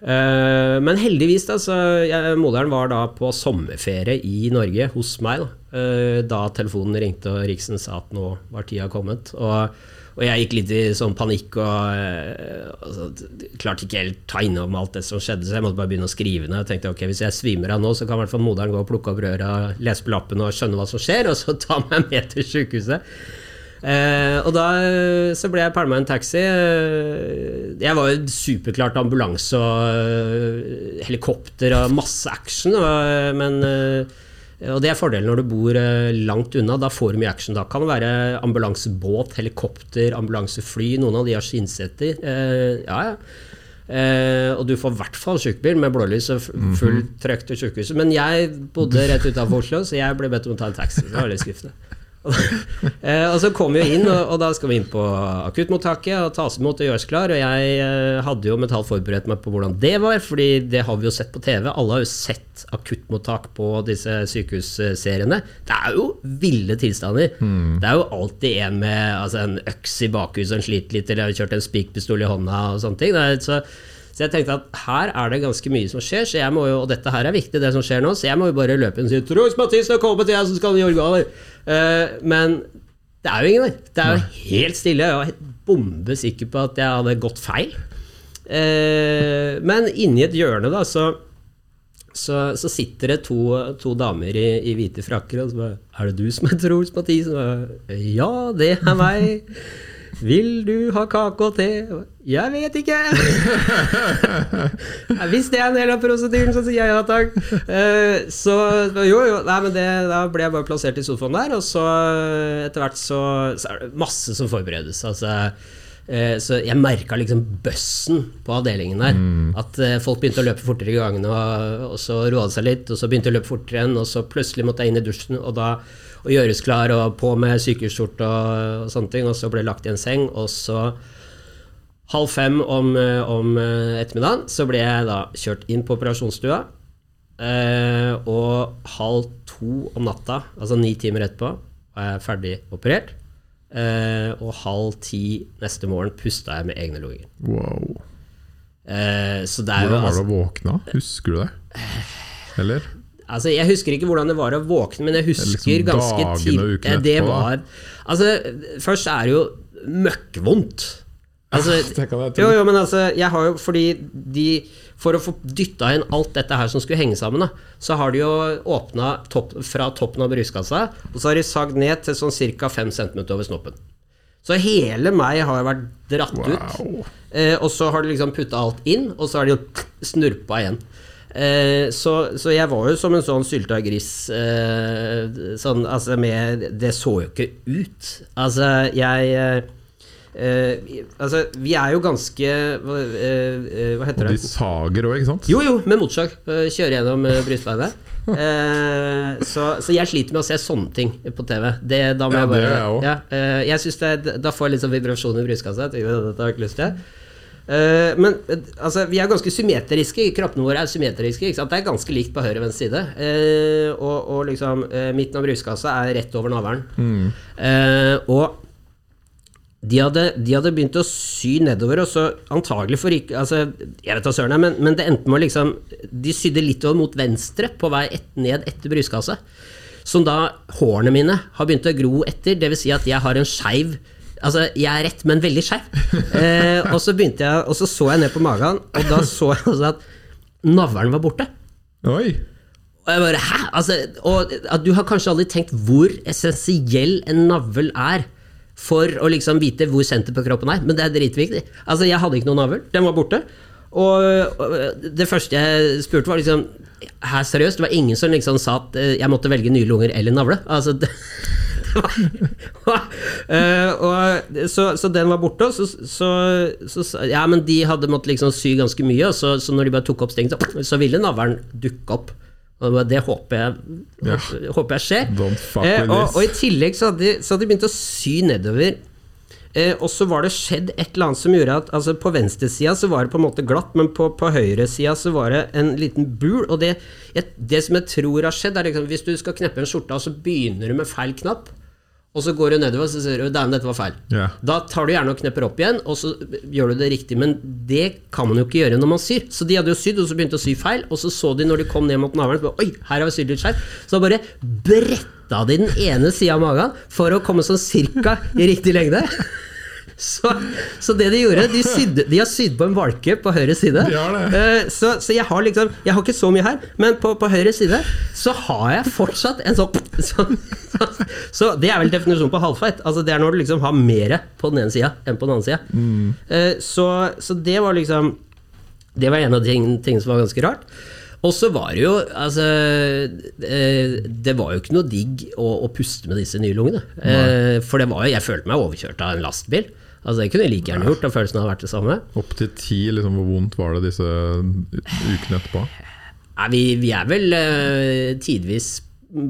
Eh, men heldigvis, da, så jeg, moderen var da på sommerferie i Norge hos meg. Da, eh, da telefonen ringte og Riksen sa at nå var tida kommet. Og, og jeg gikk litt i sånn panikk og eh, altså, klarte ikke helt ta innom alt det som skjedde, så jeg måtte bare begynne å skrive ned. Jeg tenkte ok, hvis jeg svimer av nå, så kan i hvert fall moderen gå og plukke opp røra, lese på lappen og skjønne hva som skjer, og så ta meg med til sykehuset. Eh, og da eh, så ble jeg pælma i en taxi. Eh, jeg var jo superklart ambulanse og eh, helikopter og masse action. Og, men, og det er fordelen når du bor langt unna. Da får du mye action. Da kan det være ambulansebåt, helikopter, ambulansefly. Noen av de har skinnsetter. Eh, ja, ja. Eh, og du får i hvert fall sykebil med blålys og fullt full trøkk til sykehuset. Men jeg bodde rett utenfor Oslo, så jeg ble bedt om å ta en taxi. Det var litt skuffende. *laughs* eh, og så kom vi jo inn, og, og da skal vi inn på akuttmottaket og tas imot og gjøres klar. Og jeg eh, hadde jo mentalt forberedt meg på hvordan det var, fordi det har vi jo sett på TV. Alle har jo sett akuttmottak på disse sykehusseriene. Det er jo ville tilstander. Det er jo alltid en med altså, en øks i bakhuset som sliter litt, eller har kjørt en spikpistol i hånda og sånne ting. Det er, så så jeg tenkte at her er det ganske mye som skjer, så jeg må jo, og dette her er viktig, det som skjer nå, så jeg må jo bare løpe inn og si 'Truls Mathisen har kommet, jeg som skal gi organer'. Uh, men det er jo ingen der. Det er jo helt stille. Jeg var bombesikker på at jeg hadde gått feil. Uh, men inni et hjørne, da, så så, så sitter det to, to damer i, i hvite frakker og så bare 'Er det du som er Troels Mathisen?' Og Ja, det er meg. Vil du ha kake og te? Jeg vet ikke. *laughs* Hvis det er en del av prosedyren, så sier jeg ja takk. Eh, Så jo, jo. Nei, men det, da ble jeg bare plassert i sofaen der, og så etter hvert så, så er det masse som forberedes. Altså, eh, så jeg merka liksom bøssen på avdelingen der. At eh, folk begynte å løpe fortere i gangene, og, og så roa det seg litt, og så begynte de å løpe fortere igjen, og så plutselig måtte jeg inn i dusjen, og da og gjøres klar og på med sykehusskjorte og, og sånne ting, og så ble jeg lagt i en seng, og så halv fem om, eh, om eh, ettermiddagen så ble jeg da kjørt inn på operasjonsstua. Eh, og halv to om natta, altså ni timer etterpå, var jeg ferdig operert. Eh, og halv ti neste morgen pusta jeg med egne lunger. Wow. Eh, er Hvordan var det altså, å våkne? Husker du det? *sighs* Eller? Altså Jeg husker ikke hvordan det var å våkne, men jeg husker liksom ganske tidlig Det var Altså, først er det jo møkkvondt. Altså, *laughs* jo, jo, men altså, jeg har jo fordi de For å få dytta inn alt dette her som skulle henge sammen, da, så har de jo åpna topp, fra toppen av brystkassa, og så har de sagd ned til sånn ca. 5 cm over snoppen. Så hele meg har vært dratt ut. Eh, og så har de liksom putta alt inn, og så har de snurpa igjen. Eh, så, så jeg var jo som en sånn sylta gris. Eh, sånn, altså med Det så jo ikke ut. Altså, jeg eh, eh, Altså, vi er jo ganske Hva, eh, eh, hva heter Og de sager òg, ikke sant? Jo, jo, med motorsag. Kjøre gjennom brystbeinet. Så, så jeg sliter med å se sånne ting på TV. Det, da må Ja, jeg det bare gjør jeg òg. ja, jeg synes det, Da får jeg litt sånn vibrasjon i brystkassa. Dette har jeg ikke lyst til. Eh, men altså, vi er ganske symmetriske. Kroppene våre er symmetriske. Det er ganske likt på høyre og venstre side. Uh, og, og liksom uh, midten av brystkassa er rett over navlen. Mm. Og de hadde, de hadde begynt å sy nedover, og så antagelig for ikke altså, Jeg vet da søren, men, men det endte med å liksom De sydde litt over mot venstre på vei et, ned etter brystkassa. Som da hårene mine har begynt å gro etter. Dvs. Si at jeg har en skeiv Altså, jeg er rett, men veldig skeiv. Eh, og så begynte jeg Og så så jeg ned på magen, og da så jeg altså at navlen var borte. Oi! Og jeg bare, hæ? Altså, og at du har kanskje aldri tenkt hvor essensiell en navl er for å liksom vite hvor senter på kroppen er, men det er dritviktig. Altså, jeg hadde ikke noen navl, den var borte. Og og det første jeg spurte, var liksom Her seriøst, det var ingen som liksom sa at eh, jeg måtte velge nye lunger eller navle. Altså, *laughs* det, *laughs* Eh, og, så, så den var borte, og så, så, Ja, men de hadde måttet liksom sy ganske mye, så, så når de bare tok opp stingen, så, så ville navlen dukke opp. Og det håper jeg, Ja. håper jeg skjer. Eh, og, og i tillegg så hadde, de, så hadde de begynt å sy nedover. Eh, og så var det skjedd et eller annet som gjorde at altså På venstresida så var det på en måte glatt, men på, på høyresida så var det en liten bul. Og det, et, det som jeg tror har skjedd, er liksom hvis du skal kneppe en skjorte, og så begynner du med feil knapp, og så går du nedover og så ser du dæven, dette var feil. Yeah. Da tar du gjerne og knepper opp igjen, og så gjør du det riktig. Men det kan man jo ikke gjøre når man syr. Så de hadde jo sydd, og så begynte å sy feil, og så så de når de kom ned mot navlen, Oi, her har vi sydd litt skjevt. Så da bare bretta de den ene sida av magen for å komme sånn cirka i riktig lengde. Så, så det de gjorde, de, sydde, de har sydd på en valke på høyre side. Eh, Så, så jeg har liksom Jeg har ikke så mye her, men på, på høyre side så har jeg fortsatt en sånn så, Så det er vel definisjonen på halvfeit. Altså Det er når du liksom har mer på den ene sida enn på den andre sida. Eh, Så, så det var liksom Det var en av de ting, tingene som var ganske rart. Og så var det jo Altså eh, Det var jo ikke noe digg å, å puste med disse nye lungene. Nei. For det var jo Jeg følte meg overkjørt av en lastbil. Altså Det kunne jeg like gjerne gjort, og følelsen hadde vært det samme. Opp til ti, liksom, hvor vondt var det disse ukene etterpå? Nei, vi, vi er vel uh, tidvis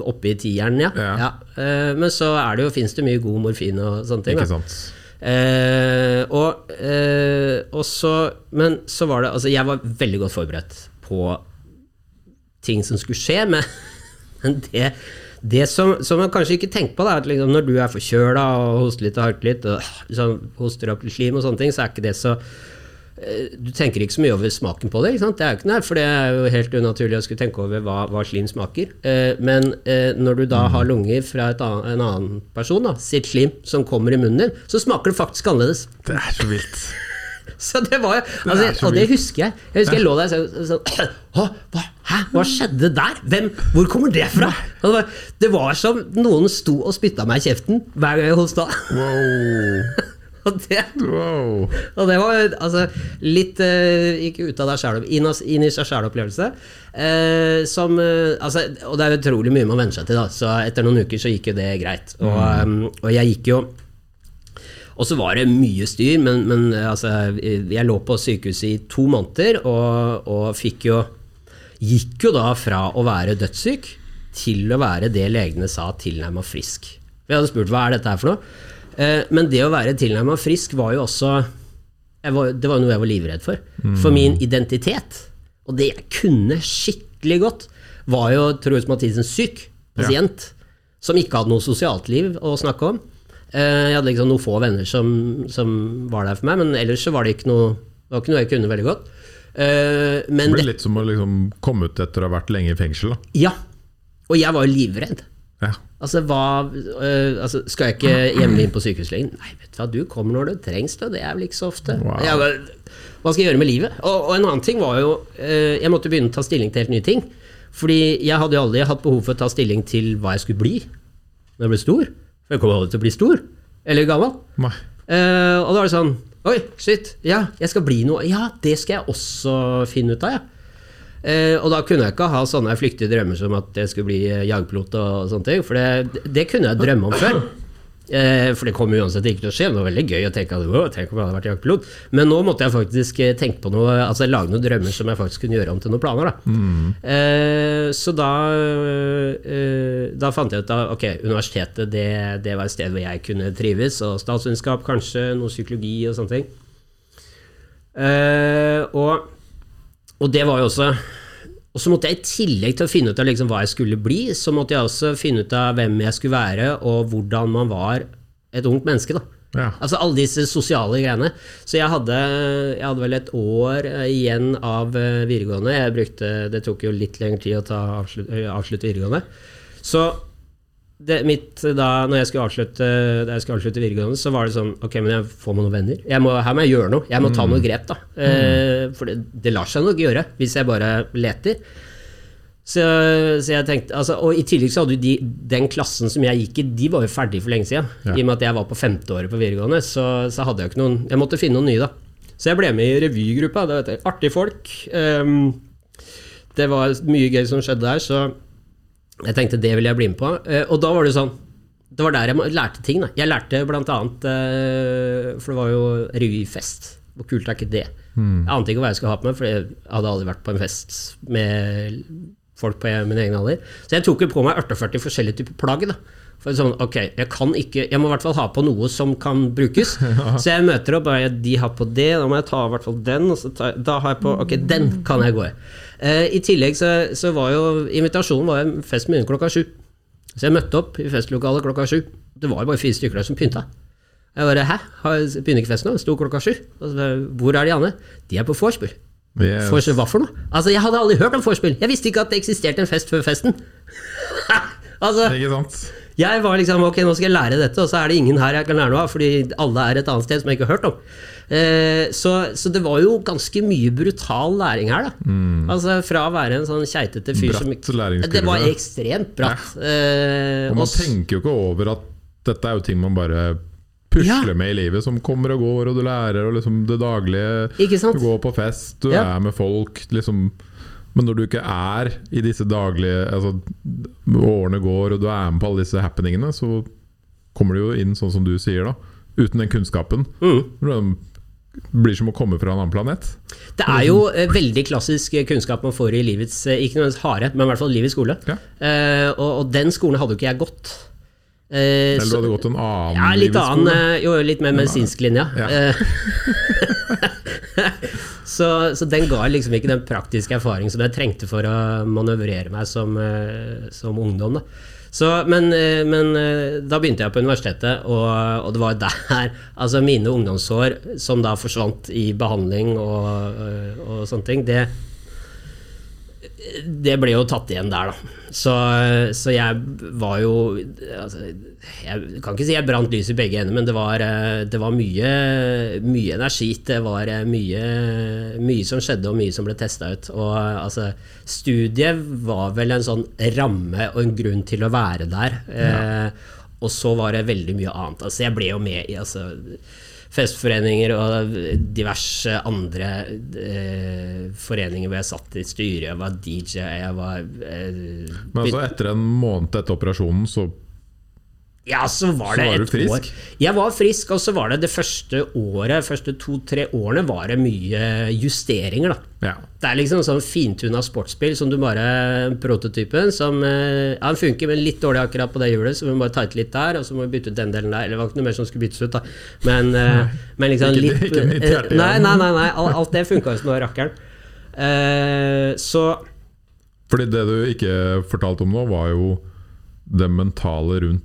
oppe i tieren, ja. Ja. Eh, men så er det jo, fins det mye god morfin og sånne ting. Ikke sant? Uh, og, og så Men så var det Altså, jeg var veldig godt forberedt på ting som skulle skje, men, *laughs* men det, det som, som man kanskje ikke tenker på, da, er at liksom, når du er forkjøla og hoster litt og harker litt, og liksom, hoster opp litt slim og sånne ting, så er ikke det så eh, du tenker ikke så mye over smaken på det, det er jo ikke noe, for det er jo helt unaturlig å skulle tenke over hva, hva slim smaker. Eh, men eh, når du da har lunger fra et annet, en annen person, da, sitt slim, som kommer i munnen din, så smaker det faktisk annerledes. Det er så vilt. Så det var altså, det Og det husker jeg. Jeg husker jeg lå der og sånn *clears throat* hva, Hæ, hva skjedde der? Hvem, hvor kommer det fra? Det, var, det var som noen sto og spytta meg i kjeften hver gang jeg hosta. Wow. *laughs* Og det, wow. og det var altså litt uh, Ikke ut av deg sjæl, inn, inn i seg sjæl-opplevelse. Uh, som uh, altså, Og det er utrolig mye man venner seg til, da. Så etter noen uker så gikk jo det greit. Og, um, og jeg gikk jo og så var det mye styr, men, men eh, altså, jeg lå på sykehuset i to måneder og, og fikk jo Gikk jo da fra å være dødssyk til å være det legene sa tilnærma frisk. Vi hadde spurt hva er dette her for noe. Eh, Men det å være tilnærma frisk var jo også var, Det var noe jeg var livredd for. For min identitet, og det jeg kunne skikkelig godt, var jo Truls Mathisen syk pasient, som ikke hadde noe sosialt liv å snakke om. Eh, jeg hadde liksom noen få venner som, som var der for meg, men ellers så var det ikke noe, det var ikke noe jeg kunne veldig godt. Eh, men Det blir litt som å liksom komme ut etter å ha vært lenge i fengsel. Da. ja. Og jeg var jo livredd. Ja. Altså, hva øh, altså, Skal jeg ikke hjemme inn på sykehuslegen? Nei, vet du hva, du kommer når det trengs, det. Det er vel ikke så ofte. Wow. Jeg hva skal jeg gjøre med livet? Og, og en annen ting var jo øh, Jeg måtte begynne å ta stilling til helt nye ting. Fordi jeg hadde jo aldri hatt behov for å ta stilling til hva jeg skulle bli når jeg ble stor. For jeg kommer aldri til å bli stor. Eller gammel. Nei. Eh, og da var det sånn Oi, shit. Ja, jeg skal bli noe. Ja, det skal jeg også finne ut av, ja. Eh, og da kunne jeg ikke ha sånne flyktige drømmer som at jeg skulle bli jagerpilot og sånne ting, for det, det kunne jeg drømme om før. Eh, for det kommer uansett ikke til å skje. Det var veldig gøy å tenke at «Wow, tenk om jeg hadde vært jaktpilot. Men nå måtte jeg faktisk eh, tenke på noe, altså lage noen drømmer som jeg faktisk kunne gjøre om til noen planer. Da. Eh, så da, eh, da fant jeg ut at ok, universitetet det, det var et sted hvor jeg kunne trives, og statsvitenskap kanskje, noe psykologi og sånne ting. Eh, og, og det var jo også og så måtte jeg i tillegg til å finne ut av liksom hva jeg skulle bli, så måtte jeg også finne ut av hvem jeg skulle være, og hvordan man var et ungt menneske. da. Ja. Altså alle disse sosiale greiene. Så jeg hadde, jeg hadde vel et år eh, igjen av eh, videregående. Jeg brukte, Det tok jo litt lengre tid å ta avslutt, eh, avslutte videregående. Så det, mitt, da når jeg skulle avslutte, jeg skulle avslutte videregående, så var det sånn Ok, men jeg får meg noen venner. Jeg må, her må jeg gjøre noe. Jeg må ta noen grep, da. Eh, for det, det lar seg nok gjøre, hvis jeg bare leter. Så, så jeg tenkte, altså, Og i tillegg så hadde jo de, den klassen som jeg gikk i, de var jo ferdig for lenge siden. Ja. I og med at jeg var på femte året på videregående, så, så hadde jeg ikke noen Jeg måtte finne noen nye, da. Så jeg ble med i revygruppa. Artige folk. Um, det var mye gøy som skjedde der, så jeg tenkte det ville jeg bli med på. Eh, og da var det sånn Det var der jeg lærte ting. Da. Jeg lærte blant annet eh, For det var jo revyfest. Hvor kult er ikke det? Jeg ante ikke hva jeg skulle ha på meg, for jeg hadde aldri vært på en fest med folk på min egen alder. Så jeg tok jo på meg 48 forskjellige typer plagg. da. For sånn, ok, Jeg kan ikke, jeg må i hvert fall ha på noe som kan brukes. *laughs* Så jeg møter opp, og de har på det, da må jeg ta i hvert fall den. Og så tar, da har jeg på, ok, den kan jeg gå i. Eh, I tillegg så, så var jo invitasjonen var en fest med klokka sju. Så jeg møtte opp i festlokalet klokka sju. Det var jo bare fire stykker der som pynta. Jeg bare, hæ, begynner ikke festen nå? Sto klokka sju. Hvor er de andre? De er på vorspiel. Yes. Vorspiel hva for noe? Altså, Jeg hadde aldri hørt om vorspiel. Jeg visste ikke at det eksisterte en fest før festen. *laughs* altså, Ikke sant? Jeg var liksom ok, nå skal jeg lære dette, og så er det ingen her jeg kan lære noe av, fordi alle er et annet sted som jeg ikke har hørt om. Eh, så, så det var jo ganske mye brutal læring her, da. Altså Fra å være en sånn keitete fyr Bratt som Det var ekstremt bratt. Eh, Og man tenker jo ikke over at dette er jo ting man bare pusler med i livet, som kommer og går, og du lærer og liksom det daglige. Du går på fest, du Ja. er med folk, liksom. Men når du ikke er i disse daglige altså, Årene går, og du er med på alle disse happeningene, så kommer du jo inn sånn som du sier, da. Uten den kunnskapen. Mm. Det blir som å komme fra en annen planet. Det er jo eh, veldig klassisk eh, kunnskap man får i livets eh, Ikke nødvendigvis harde, men i hvert fall livets skole. Ja. Eh, og, og den skolen hadde jo ikke jeg gått. Eh, Eller du hadde gått en annen ja, litt livets annen, skole. jo, litt mer medisinsk linje. Ja. *laughs* *laughs* så, så den ga liksom ikke den praktiske erfaringen som jeg trengte for å manøvrere meg som, eh, som ungdom. Så, men, eh, men eh, da begynte jeg på universitetet, og, og det var der altså mine ungdomsår, som da forsvant i behandling og, og sånne ting, det, det ble jo tatt igjen der, da. Så, så jeg var jo altså, Jeg kan ikke si jeg brant lys i begge ender, men det var, eh, det var mye, mye energi. Det var eh, mye, mye som skjedde, og mye som ble testa ut. Og altså, studiet var vel en sånn ramme og en grunn til å være der. Eh, og så var det veldig mye annet. Altså, jeg ble jo med i altså, festforeninger og diverse andre eh, foreninger hvor jeg satt i styret, jeg var DJ, jeg var eh, Men altså, etter en måned etter operasjonen, så Ja, så var det Så var et frisk? år. Jeg var frisk, og så var det det første året, første to-tre årene, var det mye justeringer, da. ja. Det er liksom sånn fintuna sportsbil som du bare Prototypen som eh, Ja, den funker, men litt dårlig akkurat på det hjulet, så vi må bare tighte litt der, og så må vi bytte ut den delen der. Eller det var ikke noe mer som skulle byttes ut, da. Men, nei, men liksom Ikke- litt ikke mitt eh, hjerte Nei, nei, nei. nei alt, alt det funka jo som noe rakkeren. Uh, så Fordi det du ikke fortalte om nå, var jo det mentale rundt?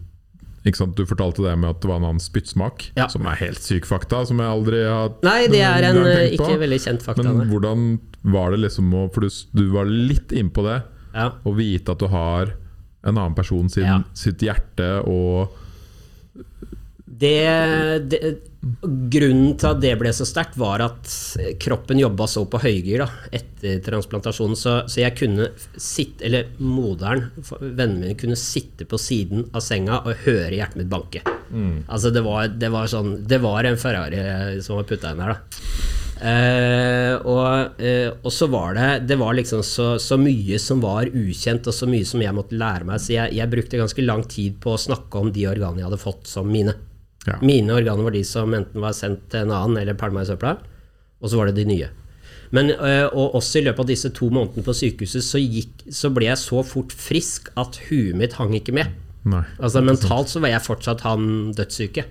Du fortalte det med at det var en annen spyttsmak, Ja. som er helt syk fakta, som jeg aldri har Nei, det er en eh, på. ikke veldig kjent fakta. Men hvordan var det liksom å For du, du var litt innpå det, Ja. å vite at du har en annen person sin, sitt hjerte og Det, det, grunnen til at det ble så sterkt, var at kroppen jobba så på høygir da, etter transplantasjonen. Så, så jeg kunne sitte, eller moderen, vennene mine, kunne sitte på siden av senga og høre hjertet mitt banke. Altså det var, det var sånn Det var en Ferrari som var putta inn her, da. Eh, og, eh, og så var det Det var liksom så, så mye som var ukjent, og så mye som jeg måtte lære meg. Så jeg, jeg brukte ganske lang tid på å snakke om de organene jeg hadde fått som mine. Ja. Mine organer var de som enten var sendt til en annen eller pælma i søpla, og så var det de nye. Men, øh, og også i løpet av disse to månedene på sykehuset så, gikk, så ble jeg så fort frisk at huet mitt hang ikke med. Nei. Altså Mentalt så var jeg fortsatt han dødssyke.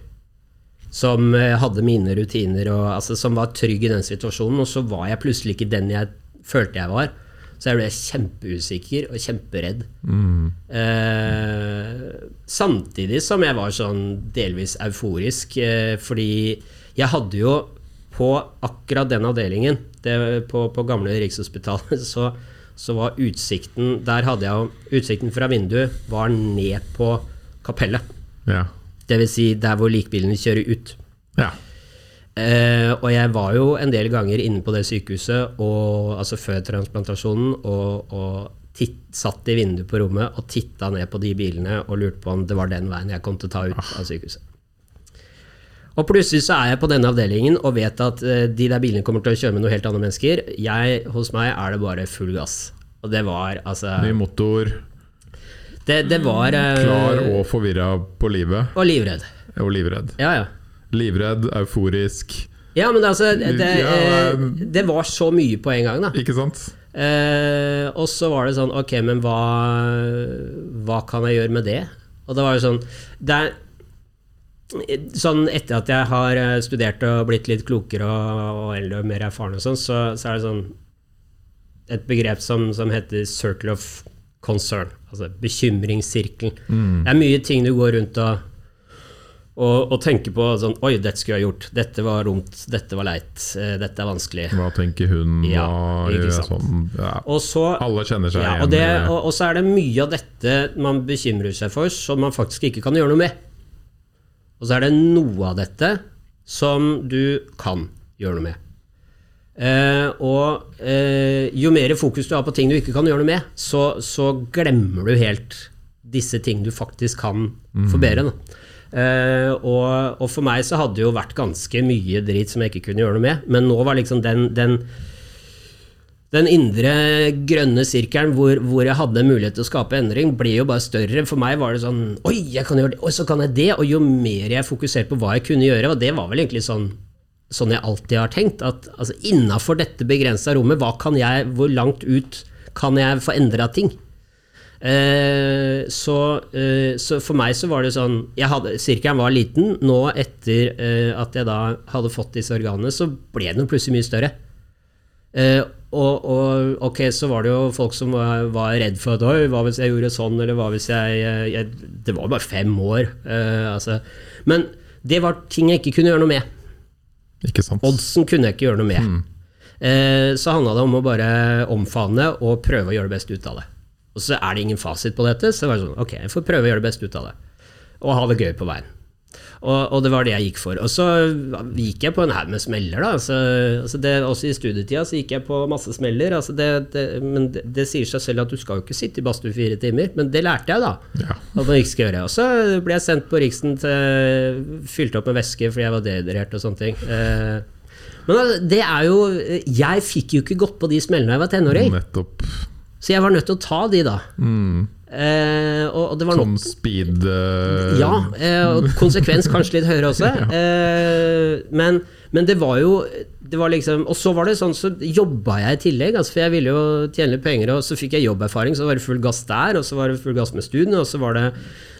Som øh, hadde mine rutiner, og, altså, som var trygg i den situasjonen. Og så var jeg plutselig ikke den jeg følte jeg var. Så jeg ble kjempeusikker og kjemperedd. Eh, samtidig som jeg var sånn delvis euforisk, eh, fordi jeg hadde jo på akkurat den avdelingen, det, på, på gamle Rikshospitalet, *laughs* så, så var utsikten Der hadde jeg Utsikten fra vinduet var ned på kapellet. Ja. vil Si der hvor likbilene kjører ut. ja. Eh, og jeg var jo en del ganger inne på det sykehuset, og, altså før transplantasjonen, og, og titt, satt i vinduet på rommet og titta ned på de bilene og lurte på om det var den veien jeg kom til å ta ut av sykehuset. Og plutselig så er jeg på denne avdelingen og vet at eh, de der bilene kommer til å kjøre med noen helt andre mennesker. Jeg, hos meg er det bare full gass. Og det var altså Ny motor, Det, det var eh, klar og forvirra på livet. Og livredd. Og livredd. Ja, ja. Livredd, euforisk, Ja, men altså det, eh, det var så mye på en gang, da. ikke sant? Eh, og så var det sånn Ok, men hva, hva kan jeg gjøre med det? Og det var jo sånn Det er Sånn etter at jeg har eh, studert og blitt litt klokere og, og mer erfaren, og sånn, så, så er det sånn et begrep som, som heter 'circle of concern'. Altså bekymringssirkelen. Det er mye ting du går rundt og, og, og tenke på sånn 'Oi, dette skulle jeg gjort. Dette var dumt. Dette var leit. eh, Dette er vanskelig'. Hva tenker hun? Ja, Hva gjør jeg sånn? Ja. Og så Alle kjenner seg ja, igjen. og, det, og, og så er det mye av dette man bekymrer seg for, som man faktisk ikke kan gjøre noe med. Og så er det noe av dette som du kan gjøre noe med. Eh, og eh, jo mer fokus du har på ting du ikke kan gjøre noe med, så, så glemmer du helt disse ting du faktisk kan forbedre. Da. Eh, og, og for meg så hadde det jo vært ganske mye dritt som jeg ikke kunne gjøre noe med, men nå var liksom den, den den indre grønne sirkelen hvor, hvor jeg hadde mulighet til å skape endring, ble jo bare større. For meg var det sånn Oi, jeg kan gjøre det, og så kan jeg det. Og jo mer jeg fokuserte på hva jeg kunne gjøre, og det var vel egentlig sånn sånn jeg alltid har tenkt, at altså, innafor dette begrensa rommet, hva kan jeg, hvor langt ut kan jeg få endra ting? Eh, så, eh, så for meg så var det sånn jeg hadde, Sirkelen var liten. Nå etter eh, at jeg da hadde fått disse organene, så ble den jo plutselig mye større. Eh, og, og ok, så var det jo folk som var, var redd for at Oi, hva hvis jeg gjorde sånn, eller hva hvis jeg, jeg, jeg Det var bare fem år. Eh, altså. Men det var ting jeg ikke kunne gjøre noe med. Ikke sant? Oddsen kunne jeg ikke gjøre noe med. Eh, så handla det om å bare omfavne og prøve å gjøre det beste ut av det. Og så er det ingen fasit på dette, så det var sånn, ok, jeg får prøve å gjøre det beste ut av det. Og ha det gøy på veien. Og, og det var det jeg gikk for. Og så gikk jeg på en haug med smeller, da. Altså, altså det, også i studietida så gikk jeg på masse smeller. Altså det, det, men det, sier seg selv at du skal jo ikke sitte i badstue fire timer. Men det lærte jeg, da. Ja. At man ikke skal gjøre. Og så ble jeg sendt på Riksen til Fylt opp med væske fordi jeg var dehydrert og sånne ting. Eh, men altså, det er jo Jeg fikk jo ikke gått på de smellene da jeg var tenåring. Nettopp. Så jeg var nødt til å ta de, da. Mm. Eh, og, og det var Sånn speed eh, ja, eh, og *laughs* konsekvens kanskje litt høyere også. *laughs* Eh, men, men det var jo det var liksom, Og så var det sånn, så jobba jeg i tillegg, altså, for jeg ville jo tjene litt penger. Og så fikk jeg jobberfaring, så var det full gass der, og så var det full gass med studiene, og så var det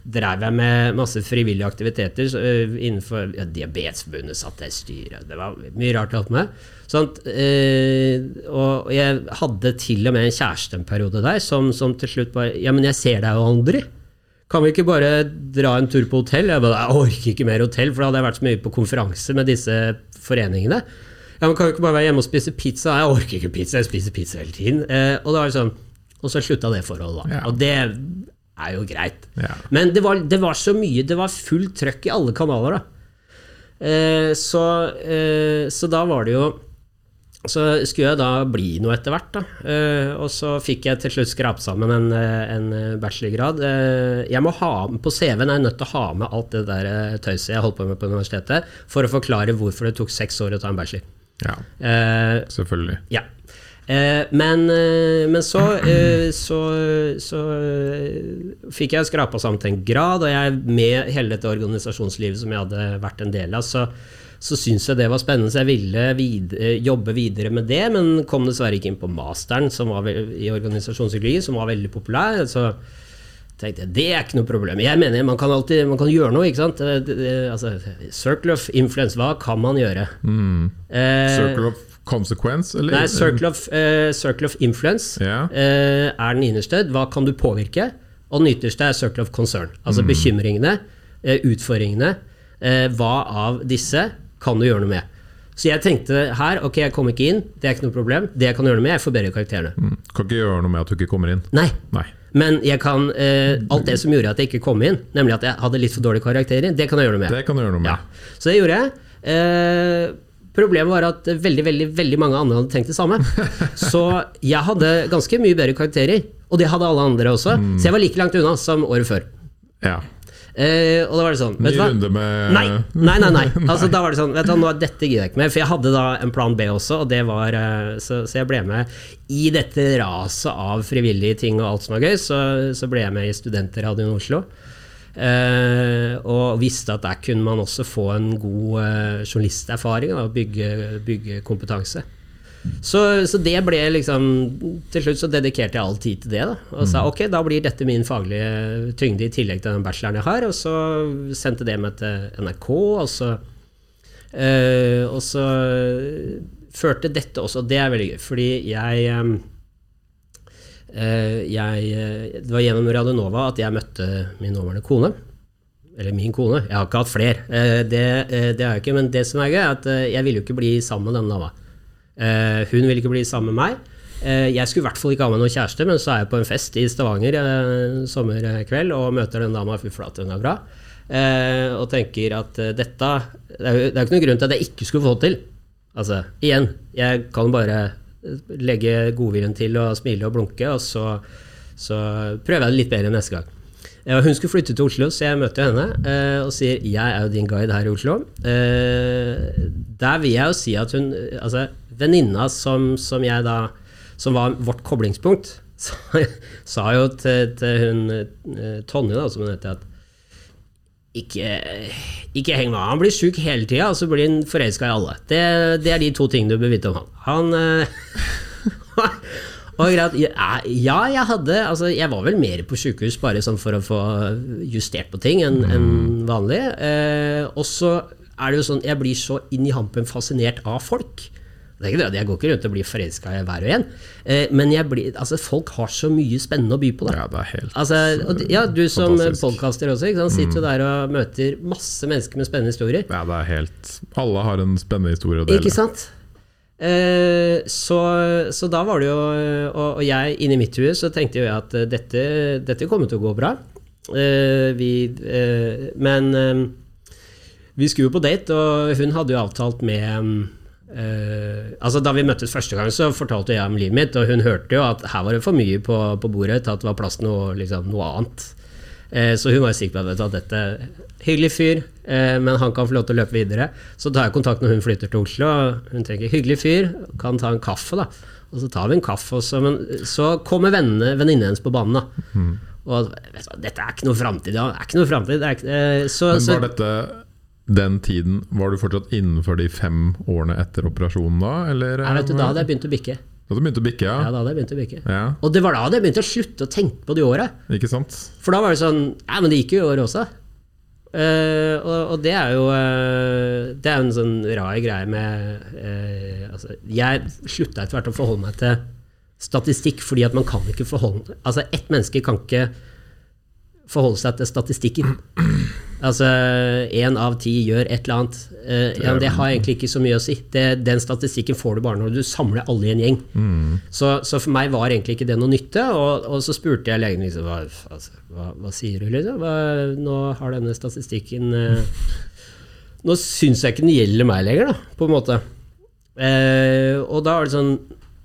drev jeg med masse frivillige aktiviteter så, uh, innenfor ja, Diabetesforbundet satt jeg i styret. Det var mye rart alt med. Sånn, at, eh, og jeg hadde til og med en kjæreste en periode der som, som til slutt bare Ja, men jeg ser deg jo aldri. Kan vi ikke bare dra en tur på hotell? Jeg bare, jeg orker ikke mer hotell, for da hadde jeg vært så mye på konferanse med disse foreningene. Ja, men Kan vi ikke bare være hjemme og spise pizza? Jeg orker ikke pizza, jeg spiser pizza hele tiden. Uh, og, sånn, og så slutta det forholdet, da. Ja. Og det er jo greit. Ja. Men det var, det var så mye, det var fullt trøkk i alle kanaler, da. Eh, så, eh, så da var det jo Så skulle jeg da bli noe etter hvert, da. Eh, og så fikk jeg til slutt skrapt sammen en, eh, en bachelorgrad. Eh, jeg må ha, på CV-en er jeg nødt til å ha med alt det der eh, tøyset jeg holdt på med på universitetet, for å forklare hvorfor det tok seks år å ta en bachelor. ja, Eh, selvfølgelig. ja. Eh, men, eh, men så, eh, så, så eh, fikk jeg skrapa sammen til en grad, og jeg med hele dette organisasjonslivet som jeg hadde vært en del av, så, så syntes jeg det var spennende, så jeg ville vid eh, jobbe videre med det, men kom dessverre ikke inn på masteren som var i organisasjonspsykologi, som var veldig populær. så tenkte jeg, Det er ikke noe problem. Jeg mener Man kan alltid man kan gjøre noe. ikke sant? Det, det, altså, circle of influence, hva kan man gjøre? Eh, Circle of consequence, eller? Nei, circle of, uh, circle of influence yeah. uh, er den innerste. Hva kan du påvirke? Og den ytterste er circle of concern. Altså bekymringene, uh, utfordringene. Eh, hva av disse kan du gjøre noe med? Så jeg tenkte her, ok, jeg kom ikke inn, det er ikke noe problem. Det jeg kan gjøre noe med, er å forbedre karakterene. Mm. Kan ikke gjøre noe med at du ikke kommer inn. Nei, Nei. men jeg kan, eh, alt det som gjorde at jeg ikke kom inn, nemlig at jeg hadde litt for dårlige karakterer, det kan jeg gjøre noe med. Det kan jeg gjøre noe med. Ja, så det gjorde jeg. Eh, problemet var at veldig veldig, veldig mange andre hadde tenkt det samme. *laughs* Så jeg hadde ganske mye bedre karakterer, og det hadde alle andre også. Mm. Så jeg var like langt unna som året før. Ja. Eh, og da var det sånn Ny vet du hva? runde med Nei, nei, nei. nei. *laughs* Altså, da var det sånn vet du, nå, Dette gidder jeg ikke mer. For jeg hadde da en plan B også, og det var eh, så, så jeg ble med i dette raset av frivillige ting og alt som var gøy. Så, så ble jeg med i Studentradioen Oslo. Eh, og visste at der kunne man også få en god eh, journalisterfaring og bygge, bygge kompetanse. Så, så det ble liksom Til slutt så dedikerte jeg all tid til det. da Og sa ok, da blir dette min faglige tyngde i tillegg til den bacheloren jeg har. Og så sendte det meg til NRK, og så eh, Og så førte dette også Og Det er veldig gøy, fordi jeg jeg, eh, Det var gjennom Radionova at jeg møtte min nåværende kone. Eller min kone. Jeg har ikke hatt flere. Eh, Det, eh, det har jeg ikke, men det som er gøy, er at eh, jeg ville jo ikke bli sammen med denne dama. Eh, Hun ville ikke bli sammen med meg. Eh, Jeg skulle i hvert fall ikke ha med noen kjæreste, men så er jeg på en fest i Stavanger eh, en sommerkveld og møter den dama. Fy flate, hun er bra. Eh, Og tenker at eh, dette Det er jo ikke noen grunn til at jeg ikke skulle få til. Altså, igjen, jeg kan bare legge godviljen til og smile og blunke, og så, så prøver jeg det litt bedre neste gang. Hun skulle flytte til Oslo, så jeg møter henne eh, og sier 'jeg er jo din guide her i Oslo'. Eh, der vil jeg jo si at hun Altså, venninna som, som jeg da Som var vårt koblingspunkt, *laughs* sa jo til, til hun eh, Tonje, da, som hun heter, at ikke, ikke heng med han. Blir sjuk hele tida, og så blir han forelska i alle. Det, det er de to tingene du bør vite om han. Han eh, *laughs* og greit, ja, ja, jeg hadde altså, Jeg var vel mer på sjukehus bare sånn for å få justert på ting enn en vanlig. Eh, og så er det jo sånn Jeg blir så inn i hampen fascinert av folk. Det er ikke det, at Jeg går ikke rundt og blir forelska i hver og en, eh, men blir, altså, folk har så mye spennende å by på. Da. Ja, det er helt Altså, og, ja, du som Fantastisk. podkaster også, ikke sant? sitter jo der og møter masse mennesker med spennende historier. Ja, det er helt Alle har en spennende historie å dele. Ikke sant? Eh, så, så da var det jo Og, og jeg, inni mitt hue, så tenkte jo jeg at eh, dette, dette kommer til å gå bra. Eh, vi, eh, men eh, vi skulle jo på date, og hun hadde jo avtalt med eh, altså Da vi møttes første gang, så fortalte jeg om livet mitt, og hun hørte jo at her var det for mye på, på bordet til at det var plass til noe, liksom, noe annet. Uh, Så hun var sikker på at, dette Hyggelig fyr, uh, men han kan få lov til å løpe videre. Så tar jeg kontakt når hun flytter til Oslo. Hun tenker hyggelig fyr, kan ta en kaffe, da. Og så tar vi en kaffe, også, men så kommer venninnen hennes på banen. da. Og vet du, dette er ikke noe framtid. Det er ikke noe så, Men var dette den tiden Var du fortsatt innenfor de fem årene etter operasjonen da? Eller, Nei, vet du, da hadde jeg begynt å bikke. Da du begynt å bikke, Ja, ja? da hadde jeg begynt å bikke. ja? Og det var da jeg begynte å slutte å tenke på de åra. For da var det sånn Ja, men det gikk jo i år også. Uh, og, og det er jo uh, Det er en sånn rar greie med uh, altså, Jeg slutta etter hvert å forholde meg til statistikk, fordi at man kan ikke forholde Altså, ett menneske kan ikke forholde seg til statistikken. Altså én av ti gjør et eller annet. Eh, ja, det har egentlig ikke så mye å si. Det, den statistikken får du bare når du samler alle i en gjeng. Så, så for meg var egentlig ikke det noe nytte. Og, og så spurte jeg legen liksom, hva, altså, hva, hva sier du, liksom? Hva, nå har denne statistikken eh, Nå syns jeg ikke den gjelder meg lenger, da, på en måte. Eh, og da er det sånn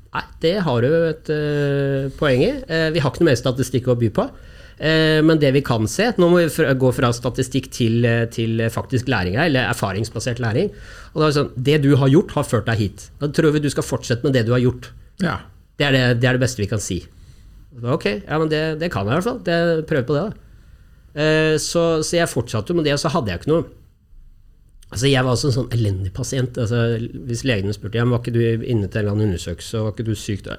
Nei, det har du et eh, poeng i. Eh, vi har ikke noe mer statistikk å by på. Eh, men det vi kan se Nå må vi gå fra statistikk til, eh, til faktisk læring her, eller erfaringsbasert læring. Og er Det sånn, det du har gjort, har ført deg hit. Da tror vi du skal fortsette med det du har gjort. Ja. Det er det, det, er det beste vi kan si. Ok, ja, men det, det kan jeg i hvert fall. Det, prøv på det, da. Eh, så, så jeg fortsatte med det, og så hadde jeg ikke noe Altså Jeg var også en sånn elendig pasient. Altså, hvis legene spurte ja, men var ikke du inne til en eller annen undersøkelse, og var ikke du syk da?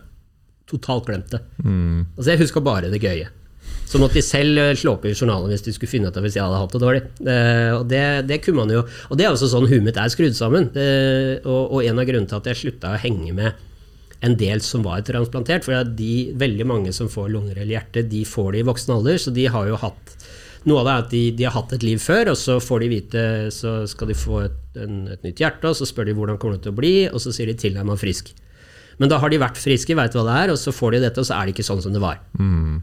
Totalt glemt det. Altså Jeg huska bare det gøye. Så måtte de selv eh, slå opp i journalen hvis de skulle finne ut hvis jeg hadde hatt det dårlig. Eh, og det, det kunne man jo Og det er også sånn huet mitt er skrudd sammen. Eh, og, og en av grunnene til at jeg slutta å henge med en del som var transplantert, for de, veldig mange som får lunger eller hjerte, de får det i voksen alder, så de har jo hatt noe av det er at de, de, har hatt et liv før, og så får de vite Så skal de få et, en, et nytt hjerte, og så spør de hvordan kommer det til å bli, og så sier de til deg man er frisk. Men da har de vært friske, veit hva det er, og så får de dette, og så er det ikke sånn som det var.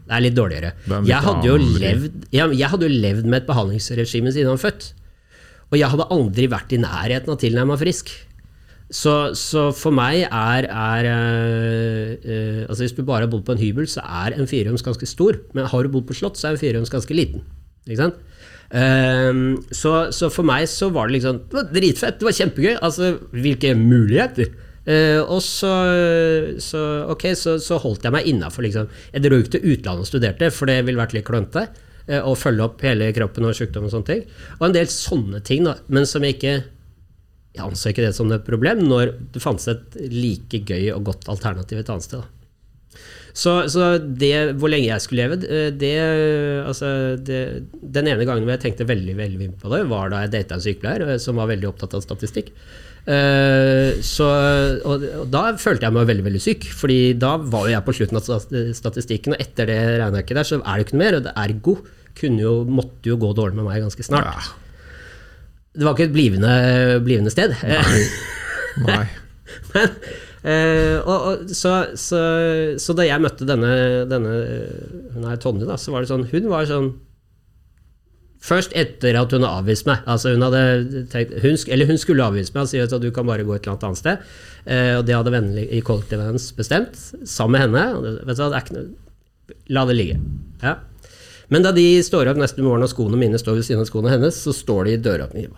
Det er litt dårligere. Er litt Jeg hadde, jo levd, jeg, jeg hadde jo levd med et behandlingsregime siden han var født. Og jeg hadde aldri vært i nærheten av tilnærma frisk. Så, så for meg er, er øh, øh, altså Hvis du bare har bodd på en hybel, så er en firerooms ganske stor. Men har du bodd på slott, så er en firerooms ganske liten. Ikke sant? Um, så, så for meg så var det liksom Det var dritfett, det var kjempegøy. Altså, hvilke muligheter! Eh, og så, så, okay, så, så holdt jeg meg innafor. Liksom. Jeg dro ikke til utlandet og studerte, for det ville vært litt klønete. Uh, Å følge opp hele kroppen og sykdom og sånne ting. Og en del sånne ting, da, men som jeg ikke Jeg anså ikke det som et problem når det fantes et like gøy og godt alternativ et annet sted. Da. Så, så det, hvor lenge jeg skulle leve, eh, det, altså det, Den ene gangen jeg tenkte veldig veldig på det, var da jeg data en sykepleier som var veldig opptatt av statistikk. Eh, så, og, og da følte jeg meg veldig veldig syk, Fordi da var jo jeg på slutten av statistikken, og etter det regnearket der, så er det ikke noe mer. Og det ergo kunne jo, måtte jo gå dårlig med meg ganske snart. ja. Det var ikke et blivende, blivende sted. Nei. *laughs* Men, Uh, og, og, så, så, så da jeg møtte denne, denne Hun er Tonje, da, så var det sånn Hun var sånn Først etter at hun har avvist meg. Altså hun, tenkt, hun, hun skulle avvise meg og si at du kan bare gå et eller annet sted. Eh, og det hadde vennene i kollektivet hennes bestemt, sammen med henne. Det, du det noe, la det ligge. Ja. Men da de står opp neste morgen og skoene mine står ved siden av skoene hennes, så står de i døråpningen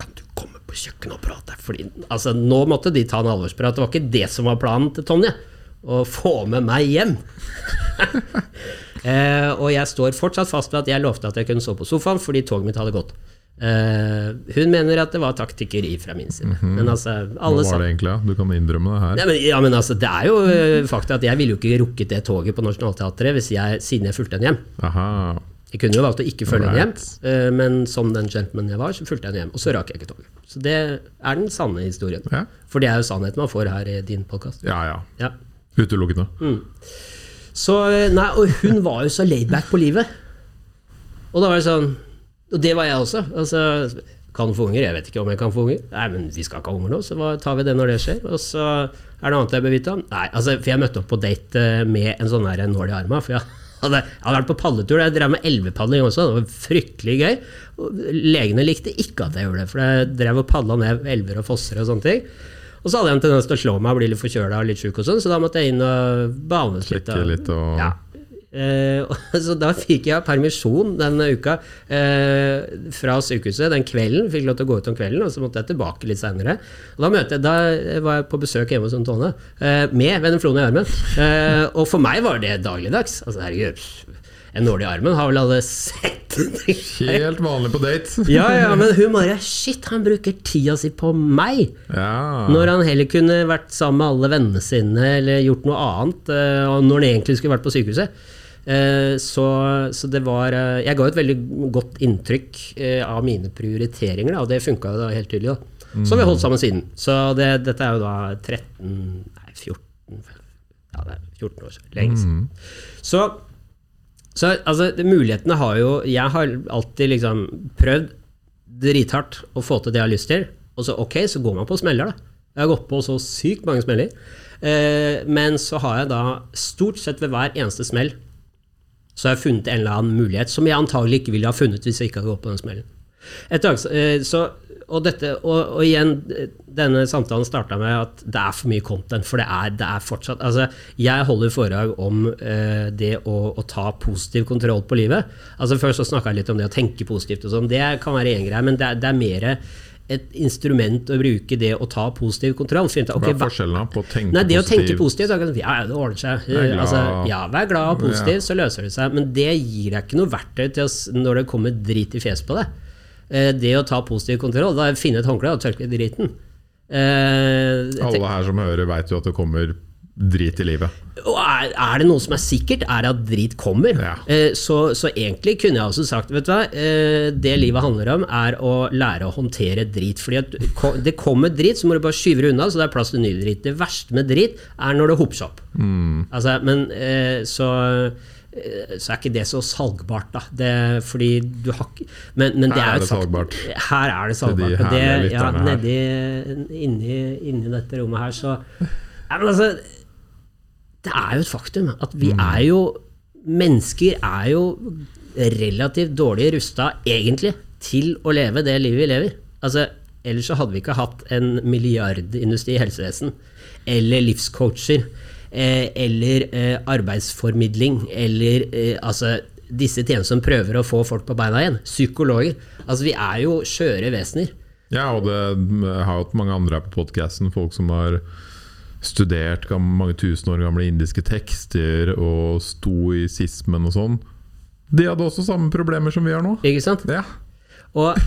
Kan du komme på kjøkkenet og prate? Fordi, altså, nå måtte de ta en alvorsprat. Det var ikke det som var planen til Tonje. Å få med meg hjem. *laughs* eh, og jeg står fortsatt fast ved at jeg lovte at jeg kunne sove på sofaen fordi toget mitt hadde gått. Eh, hun mener at det var taktikkeri fra min side. Men altså, Hva var det egentlig? Ja? Du kan innrømme det her. ja, men, ja, men altså, det er jo eh, fakta at jeg ville jo ikke rukket det toget på Nationaltheatret hvis jeg, siden jeg fulgte henne hjem. Aha. Jeg kunne jo valgt å ikke følge henne hjem, Right. eh, men som den gentlemanen jeg var, så fulgte jeg henne hjem. Og så rakk jeg ikke toget. Så det er den sanne historien. Ja. For det er jo sannheten man får her i din podkast. ja ja. Ja. Utelukkende. Så, eh, nei, og hun var jo så laidback på livet. Og da var det sånn Og det var jeg også. Altså, kan få unger? Jeg vet ikke om jeg kan få unger. Nei, men vi skal ikke ha unger nå, så tar vi det når det skjer? Og så er det noe annet jeg bør vite om. Nei, altså, for jeg møtte opp på date eh, med en sånn her nål i armen. For jeg hadde, jeg hadde vært på padletur. Jeg drev med elvepadling også. Det var fryktelig gøy. Og legene likte ikke at jeg gjorde det, for jeg drev og padla ned elver og fosser og sånne ting. Og så hadde jeg en tendens til å slå meg og bli litt forkjøla og litt sjuk, og sånn, så da måtte jeg inn og behandles litt. Sjekke og- litt og ja. Eh, *laughs* så da fikk jeg permisjon denne uka eh, fra sykehuset den kvelden. Fikk lov til å gå ut om kvelden, og så måtte jeg tilbake litt seinere. Da, da var jeg på besøk hjemme hos Tone eh, med veneflon i armen. Og for meg var det dagligdags. Altså, herregud, en nål i armen har vel alle sett? Helt vanlig på date. *laughs* ja, ja, men hun bare Shit, han bruker tida si på meg! Ja. Når han heller kunne vært sammen med alle vennene sine eller gjort noe annet, eh, og når han egentlig skulle vært på sykehuset. Eh, Så, så det var eh, Jeg ga et veldig godt inntrykk av mine prioriteringer, og det funka jo da helt tydelig. da. Så vi holdt sammen siden. Så det, dette er jo da 13 Nei, 14 Ja, det er 14 år siden. Lenge siden. Så Så altså, mulighetene har jo Jeg har alltid liksom prøvd drithardt å få til det jeg har lyst til, og så ok, så går man på smeller, da. Jeg har gått på så sykt mange smeller. Eh, men så har jeg da stort sett ved hver eneste smell så har jeg funnet en eller annen mulighet som jeg antagelig ikke ville ha funnet hvis jeg ikke hadde gått på den smellen. Et dag, eh, så, og, dette, og, og igjen, denne samtalen starta med at det er for mye content. For det er, det er fortsatt altså, Jeg holder foredrag om eh, det å, å ta positiv kontroll på livet. Altså Før så snakka jeg litt om det å tenke positivt og sånn. Det kan være én greie, men det det er mer et instrument å bruke det å ta positiv kontroll. Ut, ok, Hva er forskjellen på å tenke Nei, det å tenke positivt? positivt ja, det ordner seg. Vær. Altså, ja, vær glad og positiv, Ja. så løser det seg. Men det gir deg ikke noe verktøy til å, når det kommer drit i fjeset på deg. Eh, Det å ta positiv kontroll, da finne et håndkle og tørke driten. Eh, Alle her som hører, veit jo at det kommer drit i livet. er, er det noe som er sikkert, er det at drit kommer. Ja. Eh, så, så egentlig kunne jeg også sagt vet du hva, eh, det livet handler om, er å lære å håndtere drit. Fordi at det kommer drit, så må du bare skyve det unna, så det er plass til ny drit. Det verste med drit er når det hoper seg opp. Altså, men eh, så så er ikke det så salgbart, da. Det, fordi du har ikke Men, men det Her er det et salgbart. Her er det de salgbart. herlige Det, ja, nedi, inni, inni dette rommet her, så ja, men altså, Det er jo et faktum at vi er jo Mennesker er jo relativt dårlig rusta, egentlig, til å leve det livet vi lever. Altså, ellers så hadde vi ikke hatt en milliardindustri i helsevesen. Eller livscoacher. Eh, eller eh, arbeidsformidling. Eller eh, altså disse tjenestene som prøver å få folk på beina igjen. Psykologer. Altså, vi er jo skjøre vesener. Ja, og det jeg har jo hatt mange andre her på podkasten. Folk som har studert mange tusen år gamle indiske tekster og stoisismen og sånn. De hadde også samme problemer som vi har nå. Ikke sant? Ja. Og,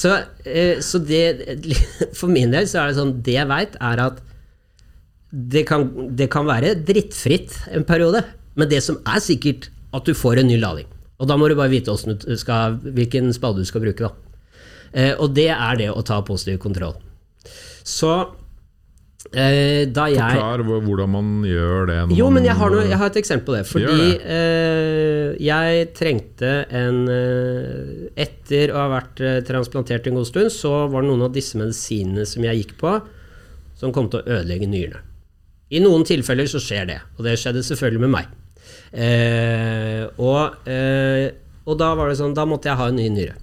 så, så det For min del så er det sånn Det jeg veit, er at det kan, det kan være drittfritt en periode, men det som er sikkert, at du får en ny lading. Og da må du bare vite du skal, hvilken spade du skal bruke. Eh, og det er det å ta positiv kontroll. Så eh, da jeg Forklar hvordan man gjør det. jo, men jeg har, noe, jeg har et eksempel på det. Fordi det. eh, jeg trengte en eh, Etter å ha vært eh, transplantert en god stund, så var det noen av disse medisinene som jeg gikk på, som kom til å ødelegge nyrene. I noen tilfeller så skjer det, og det skjedde selvfølgelig med meg. Eh, og, eh, og da var det sånn, da måtte jeg ha en ny nyre.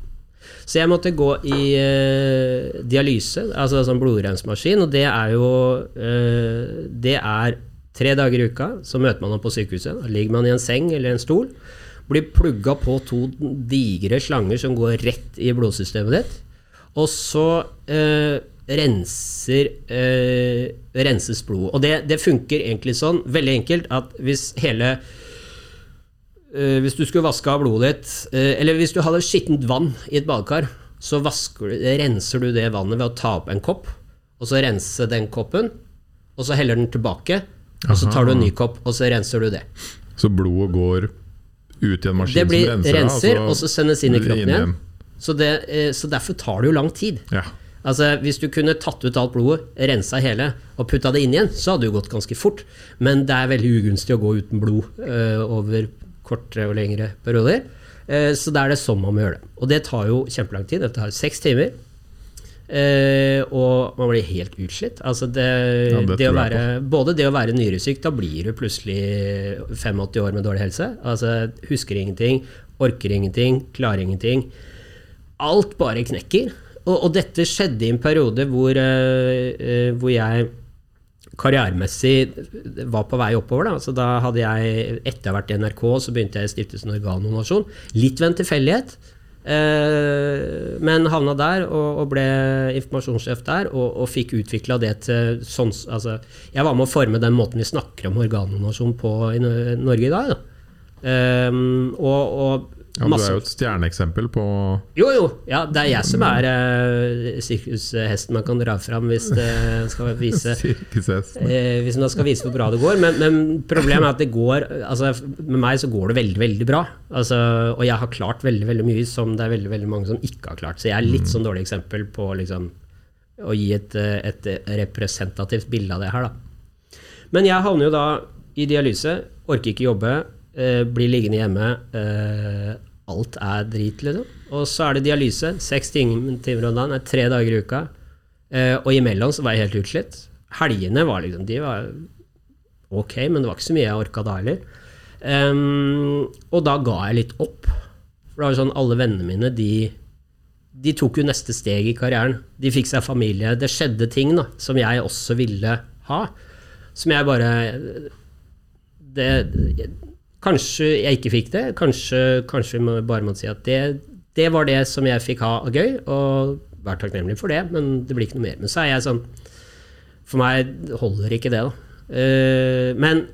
Så jeg måtte gå i eh, dialyse, altså sånn blodrensmaskin, og det er jo eh, Det er tre dager i uka, så møter man opp på sykehuset. Da ligger man i en seng eller en stol. Blir plugga på to digre slanger som går rett i blodsystemet ditt. Og så eh, renser, eh, renses blodet. Og det, det funker egentlig sånn, veldig enkelt, at hvis hele eh, Hvis du skulle vaske av blodet ditt, eh, eller hvis du hadde skittent vann i et badekar, så vasker du, renser du det vannet ved å ta opp en kopp, og så rense den koppen, og så heller den tilbake, og så tar du en ny kopp, og så renser du det. Så blodet går ut i en maskin Det blir som renser, renser, da, og så sendes inn i kroppen inn igjen. Så, det, eh, så derfor tar det jo lang tid. Ja. Altså, Hvis du kunne tatt ut alt blodet, rensa hele og putta det inn igjen, så hadde det gått ganske fort. Men det er veldig ugunstig å gå uten blod uh, over kortere og lengre perioder. Uh, så da er det sånn man må gjøre det. Og det tar jo kjempelang tid. Dette tar seks timer. Uh, og man blir helt utslitt. Altså det, Ja, det det å være, både det å være nyresyk, da blir du plutselig 85 år med dårlig helse. Altså Husker ingenting, orker ingenting, klarer ingenting. Alt bare knekker. Og, og dette skjedde i en periode hvor, uh, hvor jeg karrieremessig var på vei oppover. Da. Så da hadde jeg, etter å ha vært i NRK, så begynte jeg i Stiftelsen Organdonasjon. Litt ved en tilfeldighet. Eh, men havna der og, og ble informasjonssjef der, og, og fikk utvikla det til sånn altså, Jeg var med å forme den måten vi snakker om organdonasjon på i Norge i dag. Da. Eh, og, og ja, Du er jo et stjerneeksempel på jo, jo. Ja, det er jeg som er uh, sirkushesten man kan dra fram hvis det skal vise *laughs* eh, Hvis man skal vise hvor bra det går. Men, men problemet er at det går altså, Med meg så går det veldig, veldig bra. Altså, og jeg har klart veldig veldig mye som det er veldig veldig mange som ikke har klart. Så jeg er litt sånn dårlig eksempel på liksom, å gi et, eh, et representativt bilde av det her, da. Men jeg havner jo da i dialyse, orker ikke jobbe. Eh, blir liggende hjemme. Eh, alt er drit, liksom. Og så er det dialyse. Seks timer om dagen. Er tre dager i uka. Eh, og imellom så var jeg helt utslitt. Helgene var liksom De var ok, men det var ikke så mye jeg orka da heller. Um, og da ga jeg litt opp. For det var jo sånn, alle vennene mine, de, de tok jo neste steg i karrieren. De fikk seg familie. Det skjedde ting da, som jeg også ville ha. Som jeg bare det, Kanskje jeg ikke fikk det. Kanskje, kanskje vi bare må si at det, det var det som jeg fikk ha av gøy, og vær takknemlig for det, men det blir ikke noe mer. Men så er jeg sånn For meg holder ikke det, da. Uh, men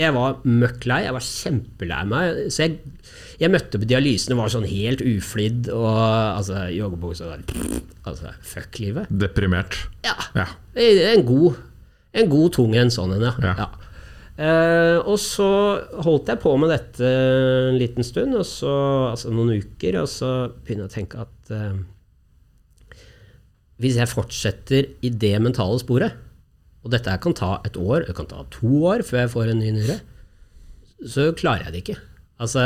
jeg var møkk lei. Jeg var kjempelei meg. Så jeg, jeg møtte på dialysene og var sånn helt uflidd og altså, joggebukse og Altså, fuck livet. Deprimert. Ja. Ja. En god, en god tung en sånn en, ja. Ja. ja. Eh, og så holdt jeg på med dette en liten stund, så, altså noen uker, og så begynner jeg å tenke at eh, hvis jeg fortsetter i det mentale sporet, og dette kan ta et år, det kan ta to år før jeg får en ny nyre, så klarer jeg det ikke. Altså,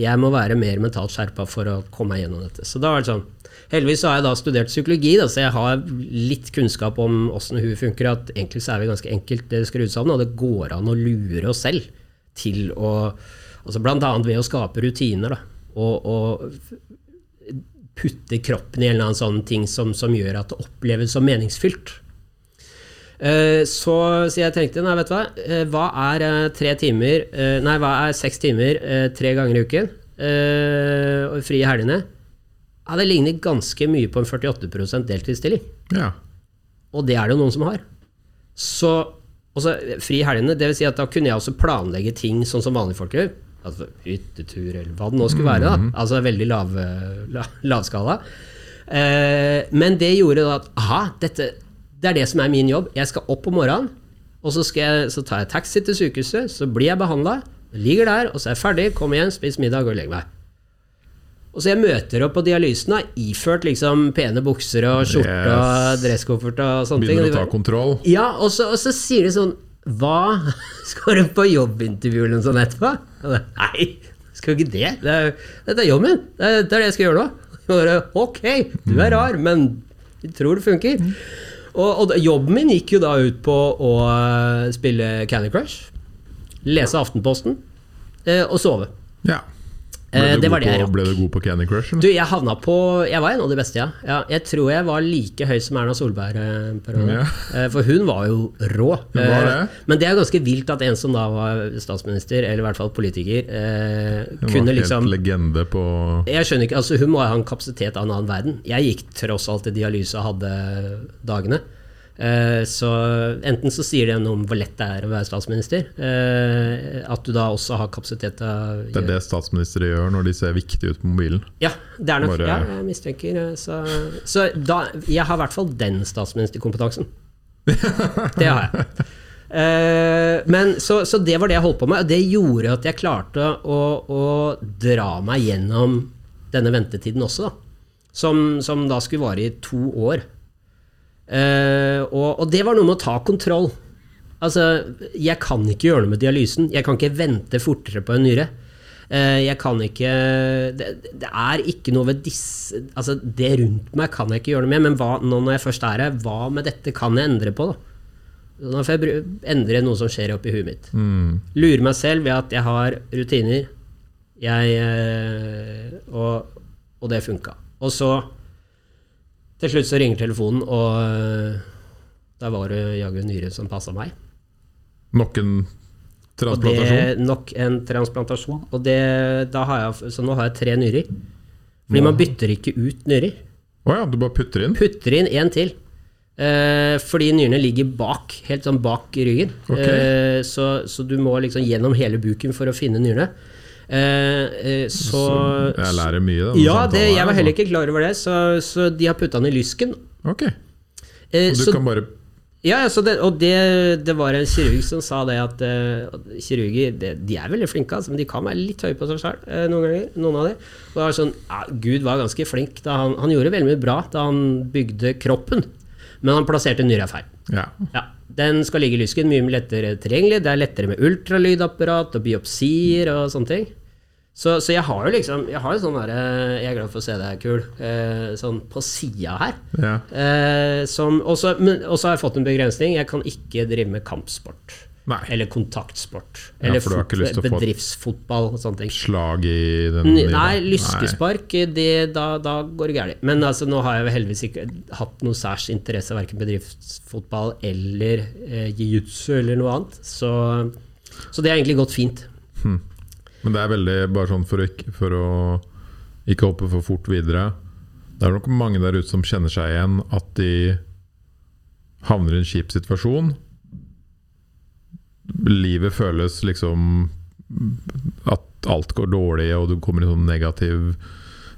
jeg må være mer mentalt skjerpa for å komme meg gjennom dette. Så da var det sånn Heldigvis så har jeg da studert psykologi, da, så jeg har litt kunnskap om åssen huet funker. At egentlig så er vi ganske enkelt skrudd sammen, og det går an å lure oss selv til å altså Blant annet ved å skape rutiner. Da, og, og putte kroppen i en eller annen sånn ting som, som gjør at det oppleves som meningsfylt. Eh, Så, så jeg tenkte, nei, vet du hva, Eh, hva er eh, tre timer Nei, hva er seks timer tre ganger i uken? Og fri i helgene? Ja, det ligner ganske mye på en 48% deltidsstilling. ja. Og det er det jo noen som har. Så også, fri i helgene, det vil si at da kunne jeg også planlegge ting sånn som vanlige folk gjør. Altså hyttetur, eller hva det nå skulle være. da Altså veldig lav, la, lavskala. Eh, men det gjorde da at aha, dette, det er det som er min jobb. Jeg skal opp om morgenen, og så, jeg, så tar jeg taxi til sykehuset, så blir jeg behandla, ligger der, og så er jeg ferdig, kommer igjen, spiser middag og legger meg. Og så jeg møter opp på dialysen, da, iført liksom pene bukser og skjorte og dresskoffert og sånne ting. Begynner å ta kontroll. ja, og så, og så sier de sånn Hva? *laughs* Skal du på jobbintervju eller noe sånt etterpå? Nei, skal ikke det. det er, dette er jobben min. Det er, det er det jeg skal gjøre nå. *laughs* Ok, du er rar, men jeg tror det funker. Og, og jobben min gikk jo da ut på å eh, spille Candy Crush, lese Aftenposten eh, og sove. Ja. Eh, Ble, du det var god på, ble du god på Candy Crush? Du, jeg havna på Jeg var en av de beste, ja. ja jeg tror jeg var like høy som Erna Solberg. eh. Ja. Eh, For hun var jo rå. Var det. Eh, Men det er ganske vilt at en som da var statsminister, eller i hvert fall politiker, eh, Hun kunne var liksom helt legende på jeg skjønner ikke, altså Hun må ha en kapasitet av en annen verden. Jeg gikk tross alt i dialyse og hadde dagene. Eh, Så enten så sier det noe om hvor lett det er å være statsminister, eh, at du da også har kapasitet til å Det er det statsministre gjør når de ser viktige ut på mobilen. Ja, det er nok Bare- ja, jeg mistenker. eh, Så, så da, jeg har i hvert fall den statsministerkompetansen. *laughs* Det har jeg. Men, så, så det var det jeg holdt på med, og det gjorde at jeg klarte å, å dra meg gjennom denne ventetiden også, da. Som, som da skulle vare i to år. Eh, og, og det var noe med å ta kontroll. Altså, jeg kan ikke gjøre noe med dialysen. Jeg kan ikke vente fortere på en nyre. Uh, jeg kan ikke det, det er ikke noe ved disse Altså, det rundt meg kan jeg ikke gjøre noe med, men hva, nå når jeg først er her, hva med dette kan jeg endre på, da? Nå får jeg endre noe som skjer oppi huet mitt. Mm. Lure meg selv ved at jeg har rutiner. Jeg uh, og, og det funka. Og så Til slutt så ringer telefonen, og der da var det jaggu nyre som passa meg. Nok en transplantasjon? det nok en transplantasjon. Og det, jeg, så nå har jeg tre nyrer. Fordi man bytter ikke ut nyrer. Å ja, du bare putter inn? Putter inn en til. Eh, fordi nyrene ligger bak, helt sånn bak ryggen. Okay. Eh, så, så du må liksom gjennom hele buken for å finne nyrene. Eh, eh, så, Jeg lærer mye, da. Ja, det, jeg var heller altså. ikke klar over det, så, så de har putta den i lysken. Ok. Eh, Og du så, kan bare ja, ja, det, og det, det var en kirurg som sa det at uh, kirurger det, de er veldig flinke, altså, men de kan være litt høye på seg sjøl uh, noen ganger. Noen av de. Og det var sånn, ja, Gud var ganske flink. Da han, han gjorde veldig mye bra da han bygde kroppen. Men han plasserte nyra feil. Ja. Ja, Den skal ligge i lysken, mye lettere tilgjengelig. Det er lettere med ultralydapparat og biopsier og sånne ting. Så, så jeg har jo liksom Jeg har en sånn derre Jeg er glad for å se deg, kul. Eh, sånn på sida her. ja. Eh, som også, men også har jeg fått en begrensning. Jeg kan ikke drive med kampsport. Nei. Eller kontaktsport. Eller fot- få- bedriftsfotball og sånne ting. Slag i den nye Nei, lyskespark, det, da, da går det galt. Men altså, nå har jeg heldigvis ikke hatt noe særs interesse verken bedriftsfotball eller eh, jiu-jitsu eller noe annet. Så, så det har egentlig gått fint. Men det er veldig bare sånn for å, ikke- for å ikke hoppe for fort videre. Det er nok mange der ute som kjenner seg igjen at de havner i en kjip situasjon. Livet føles liksom at alt går dårlig, og du kommer i sånn negativ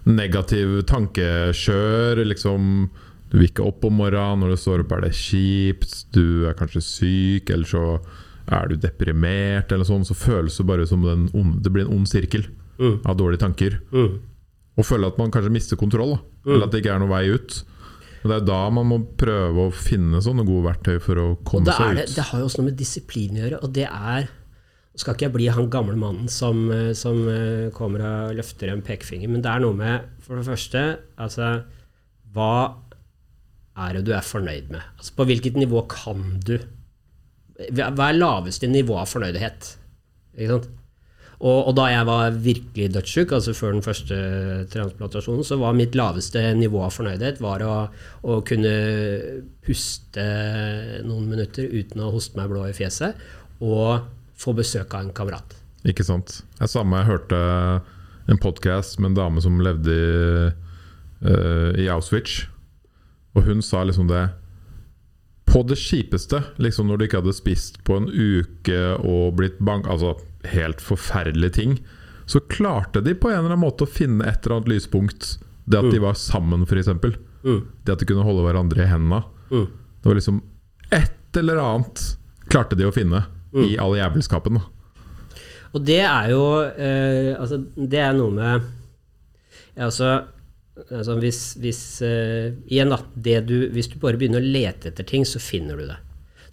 Negativ tankekjør. Liksom, du vil ikke opp om morgenen. Når du står opp, er det kjipt. Du er kanskje syk, eller så er du deprimert, eller sånn. Så føles det bare som den ond, det blir en ond sirkel Mm. av dårlige tanker. Mm. Og føle at man kanskje mister kontroll. Da. Mm. Eller at det ikke er noen vei ut. Og Det er da man må prøve å finne sånne gode verktøy for å komme seg ut. det har jo også noe med disiplin å gjøre, og det er skal ikke jeg bli han gamle mannen som, eh, som eh, kommer og løfter en pekefinger, men det er noe med, for det første, altså Hva er det du er fornøyd med? Altså På hvilket nivå kan du Hva er laveste nivå av fornøydhet? Ikke sant? Og, og da jeg var virkelig dødssyk, altså før den første transplantasjonen, så var mitt laveste nivå av fornøydhet var å, å kunne puste noen minutter uten å hoste meg blå i fjeset, og få besøk av en kamerat. Ikke sant? Det samme jeg hørte en podkast med en dame som levde i, uh, i Auschwitz. Og hun sa liksom det På det kjipeste, liksom når du ikke hadde spist på en uke og blitt bank... Altså helt forferdelige ting. Så klarte de på en eller annen måte å finne et eller annet lyspunkt. Det at de var sammen, f.eks. Mm. Det at de kunne holde hverandre i hendene. Mm. Det var liksom et eller annet klarte de å finne i all jævelskapen. Og det er jo eh, Altså, det er noe med ja, altså, altså hvis, hvis eh, Igjen, da. Det du, hvis du bare begynner å lete etter ting, så finner du det.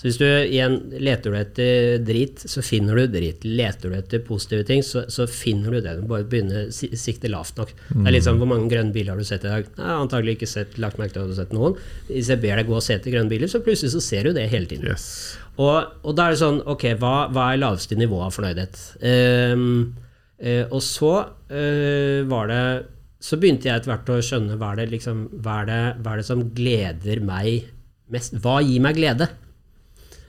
Så hvis du igjen leter du etter drit, så finner du drit. Leter du etter positive ting, så, så finner du det. Du bare begynner å sikte lavt nok. Det er litt sånn, Hvor mange grønne biler har du sett i dag? Nei, antagelig ikke sett, lagt merke til at du har sett noen. Hvis jeg ber deg gå og se etter grønne biler, så plutselig så ser du det hele tiden. Yes. Og, og da er det sånn Ok, hva, hva er laveste nivå av fornøydhet? Um, uh, og så uh, var det Så begynte jeg etter hvert å skjønne hva er det, liksom, hva er det, hva er det som gleder meg mest? Hva gir meg glede?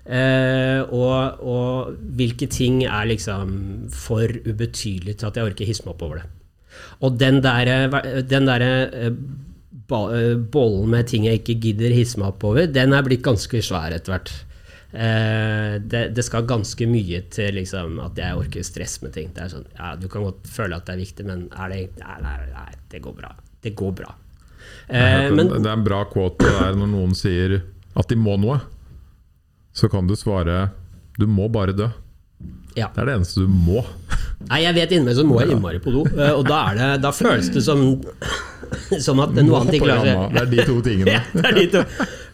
Eh, og, og hvilke ting er liksom for ubetydelig til at jeg orker hisse meg opp over det. Og den der, den der eh, eh, bollen med ting jeg ikke gidder hisse meg opp over, den er blitt ganske svær etter hvert. Eh, det, det skal ganske mye til liksom, at jeg orker stress med ting. Det er sånn, ja, du kan godt føle at det er viktig, men er det, nei, nei, nei, det går bra. Det går bra. Eh, men, det er en bra quote det der når noen sier at de må noe. Så kan du svare du må bare dø. Ja. Det er det eneste du må. *laughs* Nei, jeg vet inni meg så må jeg innmari på do, eh, og da, er det, da føles det som, *laughs* som at noe annet ikke klarer seg. Det er de to tingene. *laughs* Ja, det er de to.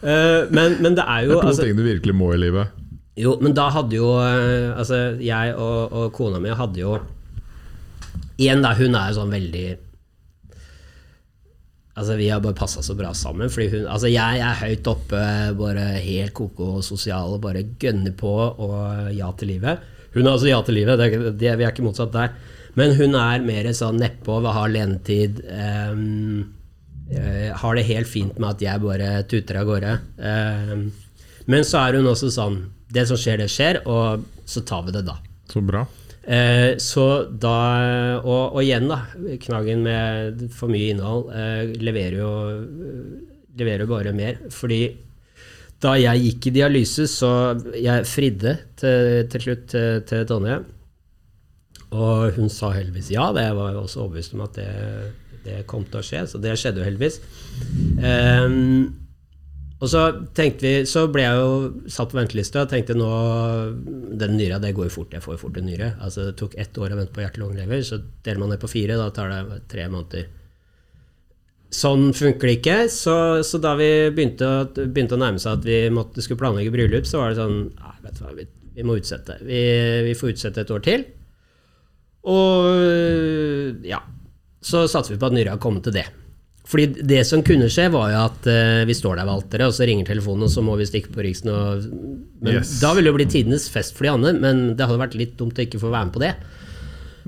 Eh, men, men det er jo Det er to altså, ting du virkelig må i livet. Jo, men da hadde jo eh, Altså, jeg og, og kona mi hadde jo Igjen, da, hun er jo sånn veldig Altså, Vi har bare passa så bra sammen. Fordi hun, altså Jeg er høyt oppe, bare helt koko sosial og bare gønner på og ja til livet. Hun er altså ja til livet, det det, vi er ikke motsatt der. Men hun er mer sånn nedpå, har lenetid. Um, eh, har det helt fint med at jeg bare tuter av gårde. Um, men så er hun også sånn Det som skjer, det skjer, og så tar vi det da. Så bra. Eh, så da og, og igjen, da. Knaggen med for mye innhold eh, leverer jo leverer jo bare mer. Fordi da jeg gikk i dialyse, så jeg fridde til, til slutt til, til Tonje. Og hun sa heldigvis ja. Det var jo også overbevist om at det, det kom til å skje, så det skjedde jo heldigvis. Ehm, og så vi, så ble jeg jo satt på venteliste og tenkte nå Den nyra, det går jo fort. Jeg får jo fort en nyre. Altså Det tok ett år å vente på hjerte-lungelever, så deler man det på fire, da tar det tre måneder. sånn funker det ikke. Så, så da vi begynte, å- begynte å nærme seg at vi måtte, skulle planlegge bryllup, så var det sånn Nei, vet du hva, vi, vi må utsette. Vi, vi får utsette et år til. Og ja. Så satser vi på at Nyra kommer til det. Fordi det som kunne skje, var jo at uh, vi står der ved alteret, og så ringer telefonen, og så må vi stikke på Riksen og men Yes. Da ville det jo bli tidenes fest for de andre, men det hadde vært litt dumt å ikke få være med på det.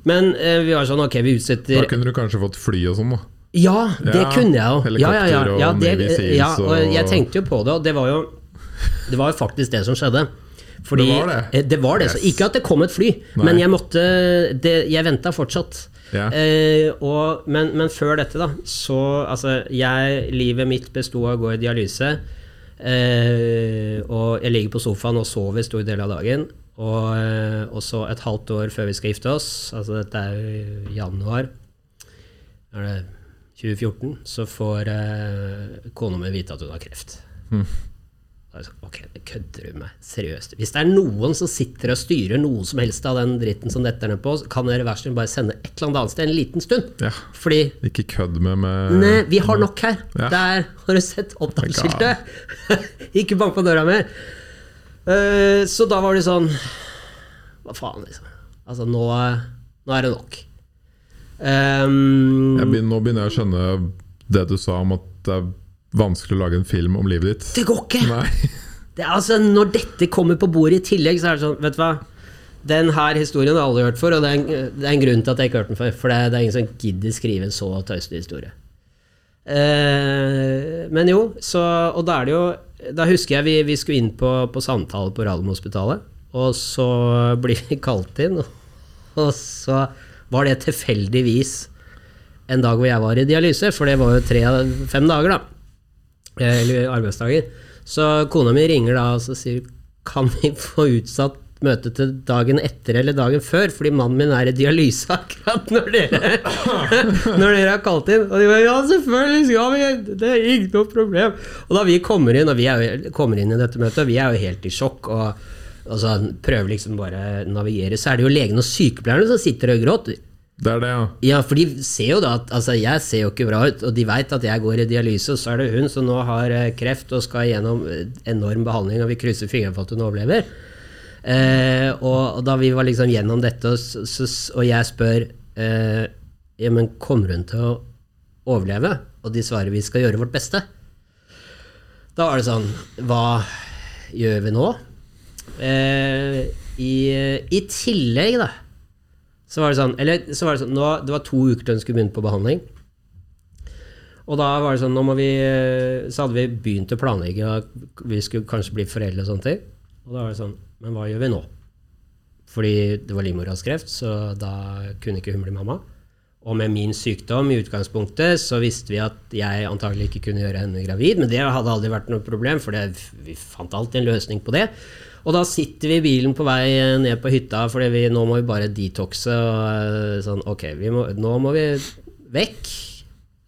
Men uh, vi var sånn, ok, vi utsetter Da kunne du kanskje fått fly og sånn, da. ja, det Ja, kunne jeg jo. Ja, ja, ja, ja, det, ja, og jeg tenkte jo på det, og det var jo, det var jo faktisk det som skjedde. Fordi, Det var det? eh, det var det. Så Yes. ikke at det kom et fly, Nei. men jeg måtte det, Jeg venta fortsatt. Ja. Eh, og, men, men før dette, da, så Altså, jeg Livet mitt besto av å gå i dialyse. Eh, og jeg ligger på sofaen og sover stor del av dagen. Og, eh, og så et halvt år før vi skal gifte oss, altså dette er jo januar er det 2014, så får eh, kona mi vite at hun har kreft. Hm. Ok, det kødder du med. Seriøst. Hvis det er noen som sitter og styrer noe som helst av den dritten som detter ned på, oss, kan dere hver så bare sende et eller annet sted en liten stund. Ja. Fordi Ikke kødd med med Nei, vi har nok her. Ja. Der har du sett opptaksskiltet. *laughs* Ikke bank på døra mer. Uh, så da var det sånn Hva faen, liksom. Altså, nå, nå er det nok. Um, begynner, Nå begynner jeg å skjønne det du sa om at det er vanskelig å lage en film om livet ditt. det går ikke! Nei. *laughs* Det altså, når dette kommer på bordet i tillegg, så er det sånn Vet du hva? Den her historien har alle hørt for, og det er, en, det er en grunn til at jeg ikke har hørt den før. For det, det er ingen som gidder skrive en så tøysete historie. Eh, men jo, så Og da er det jo Da husker jeg vi, vi skulle inn på, på samtale på Radiumhospitalet, og så blir vi kalt inn, og, *laughs* og så var det tilfeldigvis en dag hvor jeg var i dialyse, for det var jo tre, fem dager, da. Eh, Eller arbeidsdager. Så kona mi ringer da og sier Kan vi få utsatt møtet til dagen etter eller dagen før, fordi mannen min er i dialyse *laughs* akkurat når dere *laughs* Når dere har kalt inn. Og de bare Ja, selvfølgelig skal vi! Det er ikke noe problem. Og da vi kommer inn, og vi er kommer inn i dette møtet, vi er jo helt i sjokk. og og så prøver liksom bare å navigere, så er det jo legene og sykepleierne som sitter og gråter. Det er det, ja. Ja, for de ser jo da at Altså, jeg ser jo ikke bra ut, og de veit at jeg går i dialyse, og så er det hun som nå har eh, kreft og skal gjennom eh, enorm behandling, og vi krysser fingrene for at hun overlever. Eh, og, og da vi var liksom gjennom dette, og, så, og jeg spør eh, Ja, men kommer hun til å overleve? Og de svarer vi skal gjøre vårt beste. Da var det sånn Hva gjør vi nå? Eh, i, I tillegg, da så var det sånn, eller så var det sånn nå, Det var to uker til hun skulle begynne på behandling. Og da var det sånn, vi, så hadde vi begynt å planlegge at vi skulle kanskje bli foreldre og sånne ting. Og da var det sånn Men hva gjør vi nå? Fordi det var livmorhalskreft, så da kunne ikke hun bli mamma. Og med min sykdom i utgangspunktet så visste vi at jeg antagelig ikke kunne gjøre henne gravid, men det hadde aldri vært noe problem, for det, vi fant alltid en løsning på det. Og da sitter vi i bilen på vei ned på hytta, for nå må vi bare detoxe. Og eh, sånn, ok, vi må, nå må vi vekk.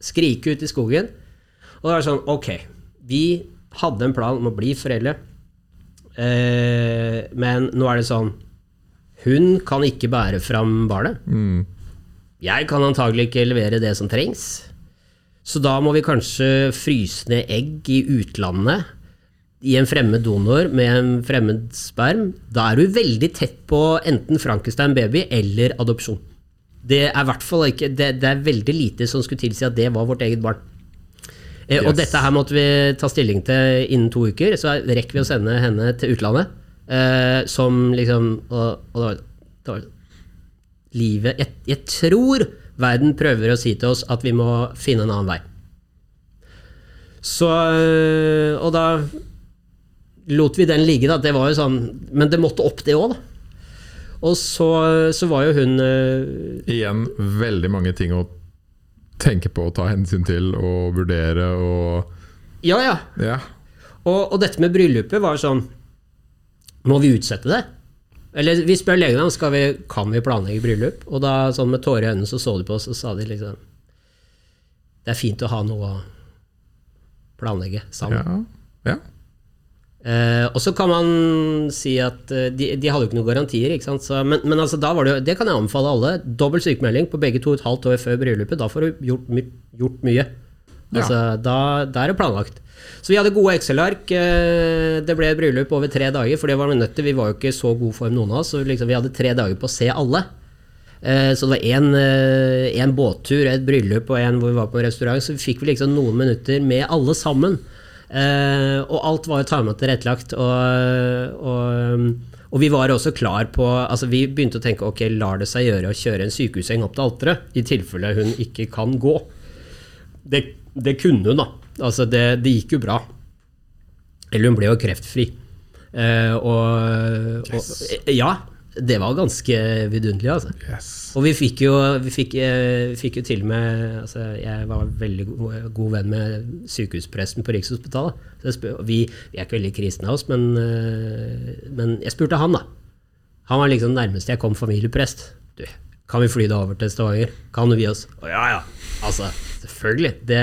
Skrike ut i skogen. Og da er det sånn, ok, vi hadde en plan om å bli foreldre, eh, men nå er det sånn Hun kan ikke bære fram barnet. Mm. Jeg kan antagelig ikke levere det som trengs. Så da må vi kanskje fryse ned egg i utlandet i en fremmed donor med en fremmed sperm. Da er du veldig tett på enten Frankenstein baby eller adopsjon. Det er, ikke, det, det er veldig lite som skulle tilsi at det var vårt eget barn. Eh, Og dette her måtte vi ta stilling til innen to uker, så rekker vi å sende henne til utlandet. Eh, som liksom Og, og det var, det var livet jeg, jeg tror verden prøver å si til oss at vi må finne en annen vei. Så øh, Og da lot vi den ligge, da. Det var jo sånn Men det måtte opp, det òg, da. Og så, så var jo hun øh, Igjen veldig mange ting å tenke på og ta hensyn til og vurdere og Ja, ja. Ja. Og, og dette med bryllupet var sånn Må vi utsette det? Eller vi spør legen om vi, kan vi planlegge bryllup. Og da sånn med tårer i øynene så så de på oss og sa de liksom Det er fint å ha noe å planlegge sammen. Ja. ja. Eh, og så kan man si at eh, de, de hadde jo ikke noen garantier, ikke sant? Så, men, men altså, da var det, jo- det kan jeg anbefale alle. Dobbel sykemelding på begge to og et halvt år før bryllupet. Da får du gjort, my, gjort mye. Ja. Altså, da, da, er det planlagt. Så vi hadde gode Excel-ark. Eh, det ble bryllup over tre dager, for det var vi nødt til. Vi var jo ikke i så god form, noen av oss. Så liksom, vi hadde tre dager på å se alle. Eh, så det var én båttur, et bryllup og en hvor vi var på en restaurant. Så vi fikk vi liksom noen minutter med alle sammen. Og alt var jo tarmet tilrettelagt. Og, og og vi var også klar på altså Vi begynte å tenke ok, lar det seg gjøre å kjøre en sykehusseng opp til alteret, i tilfelle hun ikke kan gå. Det, det kunne hun, da. Altså, det, det, gikk jo bra. Eller hun ble jo kreftfri. Eh, og, yes. og, Ja, det var ganske vidunderlig, altså. Yes. Og vi fikk jo, vi fikk, eh, fikk jo til og med altså Jeg var veldig god, god venn med sykehuspresten på Rikshospitalet. Spør, vi, vi, er ikke veldig kristne av oss, men, eh, men, jeg spurte han, da. Han var liksom nærmest jeg kom familieprest. Du, kan vi fly deg over til Stavanger? Kan gi oss? Å ja, ja. Altså, selvfølgelig. Det,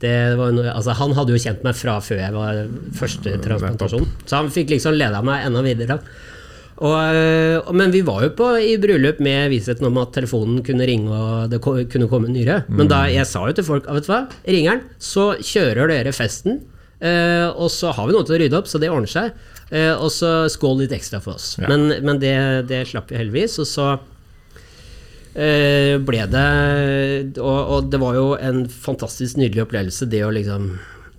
det noe, altså, han hadde jo kjent meg fra før jeg var første transplantasjon. Så han fikk liksom leda meg enda videre. Og, men vi var jo på i bryllup med vissheten om at telefonen kunne ringe og det kunne komme nyre. Men da jeg sa jo til folk vet du hva, ringer den, så kjører dere festen. Eh, og så har vi noe til å rydde opp, så det ordner seg. Eh, og så skål litt ekstra for oss. Ja. Men, men det, det, slapp vi heldigvis. Og så eh, ble det og, og, det var jo en fantastisk nydelig opplevelse, det å liksom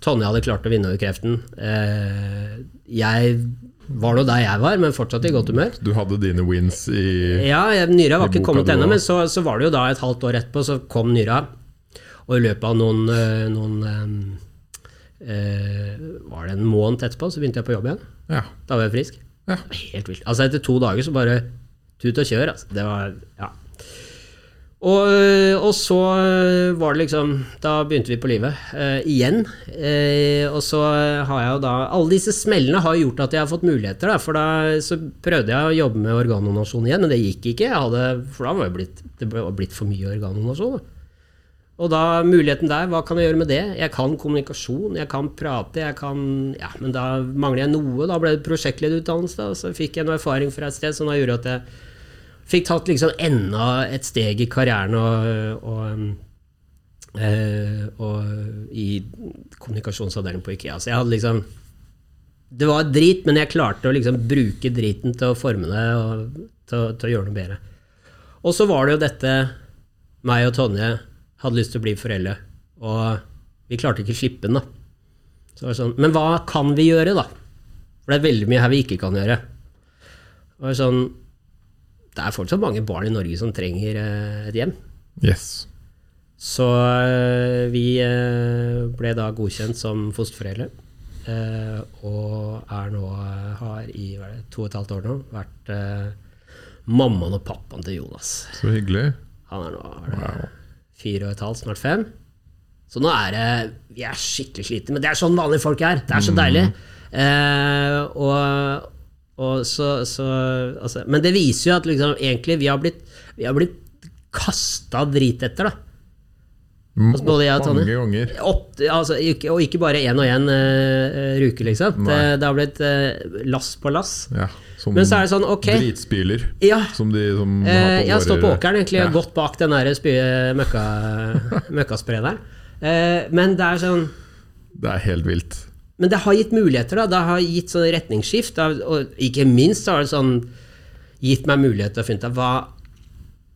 Tonje hadde klart å vinne over kreften. Eh, jeg var nå der jeg var, men fortsatt i godt humør. Du hadde dine wins i Ja, Nyra var ikke kommet ennå, men så, så, var det jo da et halvt år etterpå, så kom Nyra. Og i løpet av noen, eh, noen øh, Var det en måned etterpå, så begynte jeg på jobb igjen. Ja. Da var jeg frisk. Ja. Helt vilt. Altså Etter to dager så bare tut og kjør. Altså. Det var Ja. Og, og, så var det liksom Da begynte vi på livet uh, igjen. Uh, og så har jeg jo da Alle disse smellene har gjort at jeg har fått muligheter. Da, for da så prøvde jeg å jobbe med organdonasjon igjen, men det gikk ikke. Hadde, for da var det blitt, det blitt for mye organdonasjon. Og da muligheten der, hva kan jeg gjøre med det? Jeg kan kommunikasjon, jeg kan prate, jeg kan Ja, men da mangler jeg noe. Da ble det prosjektlederutdannelse, og så fikk jeg noe erfaring fra et sted som da gjorde at jeg fikk tatt liksom enda et steg i karrieren og, og, øh, og i kommunikasjonsavdelingen på Ikea. Så jeg hadde liksom Det var drit, men jeg klarte å liksom bruke driten til å forme det og til, til å gjøre noe bedre. Og så var det jo dette meg og Tonje hadde lyst til å bli foreldre, og vi klarte ikke å slippe den, da. Så det var sånn, men hva kan vi gjøre, da? For det er veldig mye her vi ikke kan gjøre. Det var sånn, det er fortsatt mange barn i Norge som trenger eh, et hjem. Yes. Så eh, vi eh, ble da godkjent som fosterforeldre. Og er nå, har i det, to og et halvt år nå, vært mammaen og pappaen til Jonas. Så hyggelig. Han er nå er wow. fire og et halvt, snart fem. Så nå er det Vi er skikkelig slitne, men det er sånn vanlige folk er. Det er så mm. deilig. Eh, og, så, så, altså, men det viser jo at liksom, egentlig vi har blitt, vi har blitt kasta drit etter, da. Altså, både jeg og Tonje. Mange ganger. Opp, altså, ikke, og ikke bare én og én uh, ruke, liksom. Det, det, har blitt uh, lass på lass. Ja, Men så er det sånn, ok Dritspyler. Ja. Som de som uh, Jeg har stått på åkeren, egentlig, ja. gått bak den der møkka. *laughs* Uh, men det er sånn Det er helt vilt. Men det har gitt muligheter. da, Det har gitt sånn retningsskift. Og ikke minst har det sånn gitt meg mulighet til å finne ut av hva,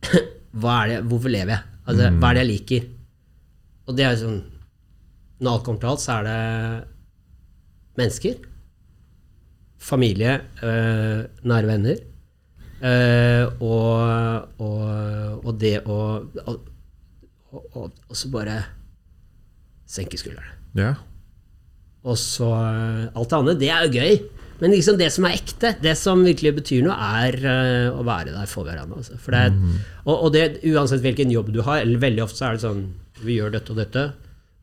*clears throat* hva er det, Hvorfor lever jeg? Altså, mm. Hva er det jeg liker? Og det er sånn Når alt kommer til alt, så er det mennesker. Familie, øh, nære venner. Øh, og, og, og, det å og, og, så bare senke skuldrene. Ja. Og så eh, alt det andre. Det er jo gøy. Men liksom det som er ekte, det som virkelig betyr noe, er uh, å være der for hverandre. Altså. For det, mm. og, og, det, uansett hvilken jobb du har, eller veldig ofte så er det sånn Vi gjør dette og dette,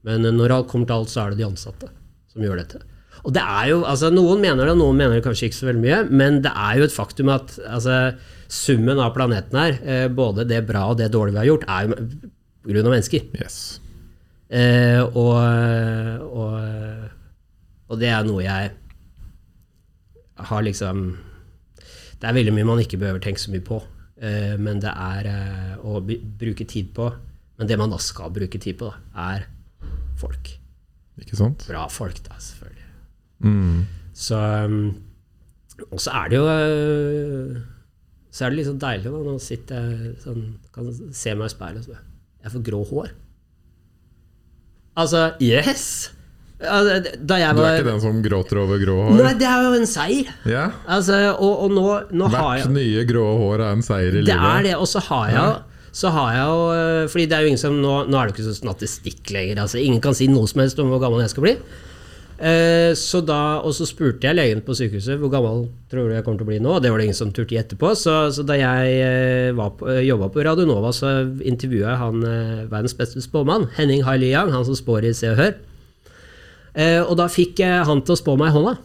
men når alt kommer til alt, så er det de ansatte som gjør dette. Og det er jo, altså Noen mener det, noen mener det kanskje ikke så veldig mye, men det er jo et faktum at altså, summen av planeten her, eh, både det bra og det dårlige vi har gjort, er jo pga. mennesker. Yes. Eh, og, og og det er noe jeg har liksom Det er veldig mye man ikke behøver tenke så mye på, uh, men det er uh, å bruke tid på Men det man da skal bruke tid på, da, er folk. Ikke sant? Bra folk, da, selvfølgelig. Mm. Så um, Og så er det jo øh, Så er det sånn deilig da, nå sitter sånn Kan se meg i speilet og så Jeg får grå hår. Altså, yes! Da jeg Du er ikke den som gråter over grå hår? Nei, det er jo en seier. Yeah. Altså, og, og nå, nå har Hvert jeg nye grå hår er en seier i Det livet. er det, og så har jeg så har jeg jo øh, Fordi det er jo ingen som Nå, nå er det ikke så statistikk lenger. Altså, ingen kan si noe som helst om hvor gammel jeg skal bli. Eh, så da, og så spurte jeg legen på sykehuset hvor gammel tror du jeg kommer til å bli nå. og Det var det ingen som turte gi etterpå. Så, så da jeg eh, eh, jobba på Radio Nova, så intervjua jeg han eh, verdens beste spåmann, Henning Hailiang, han som spår i Se og Hør. Eh, og da fikk han til å spå meg i hånda.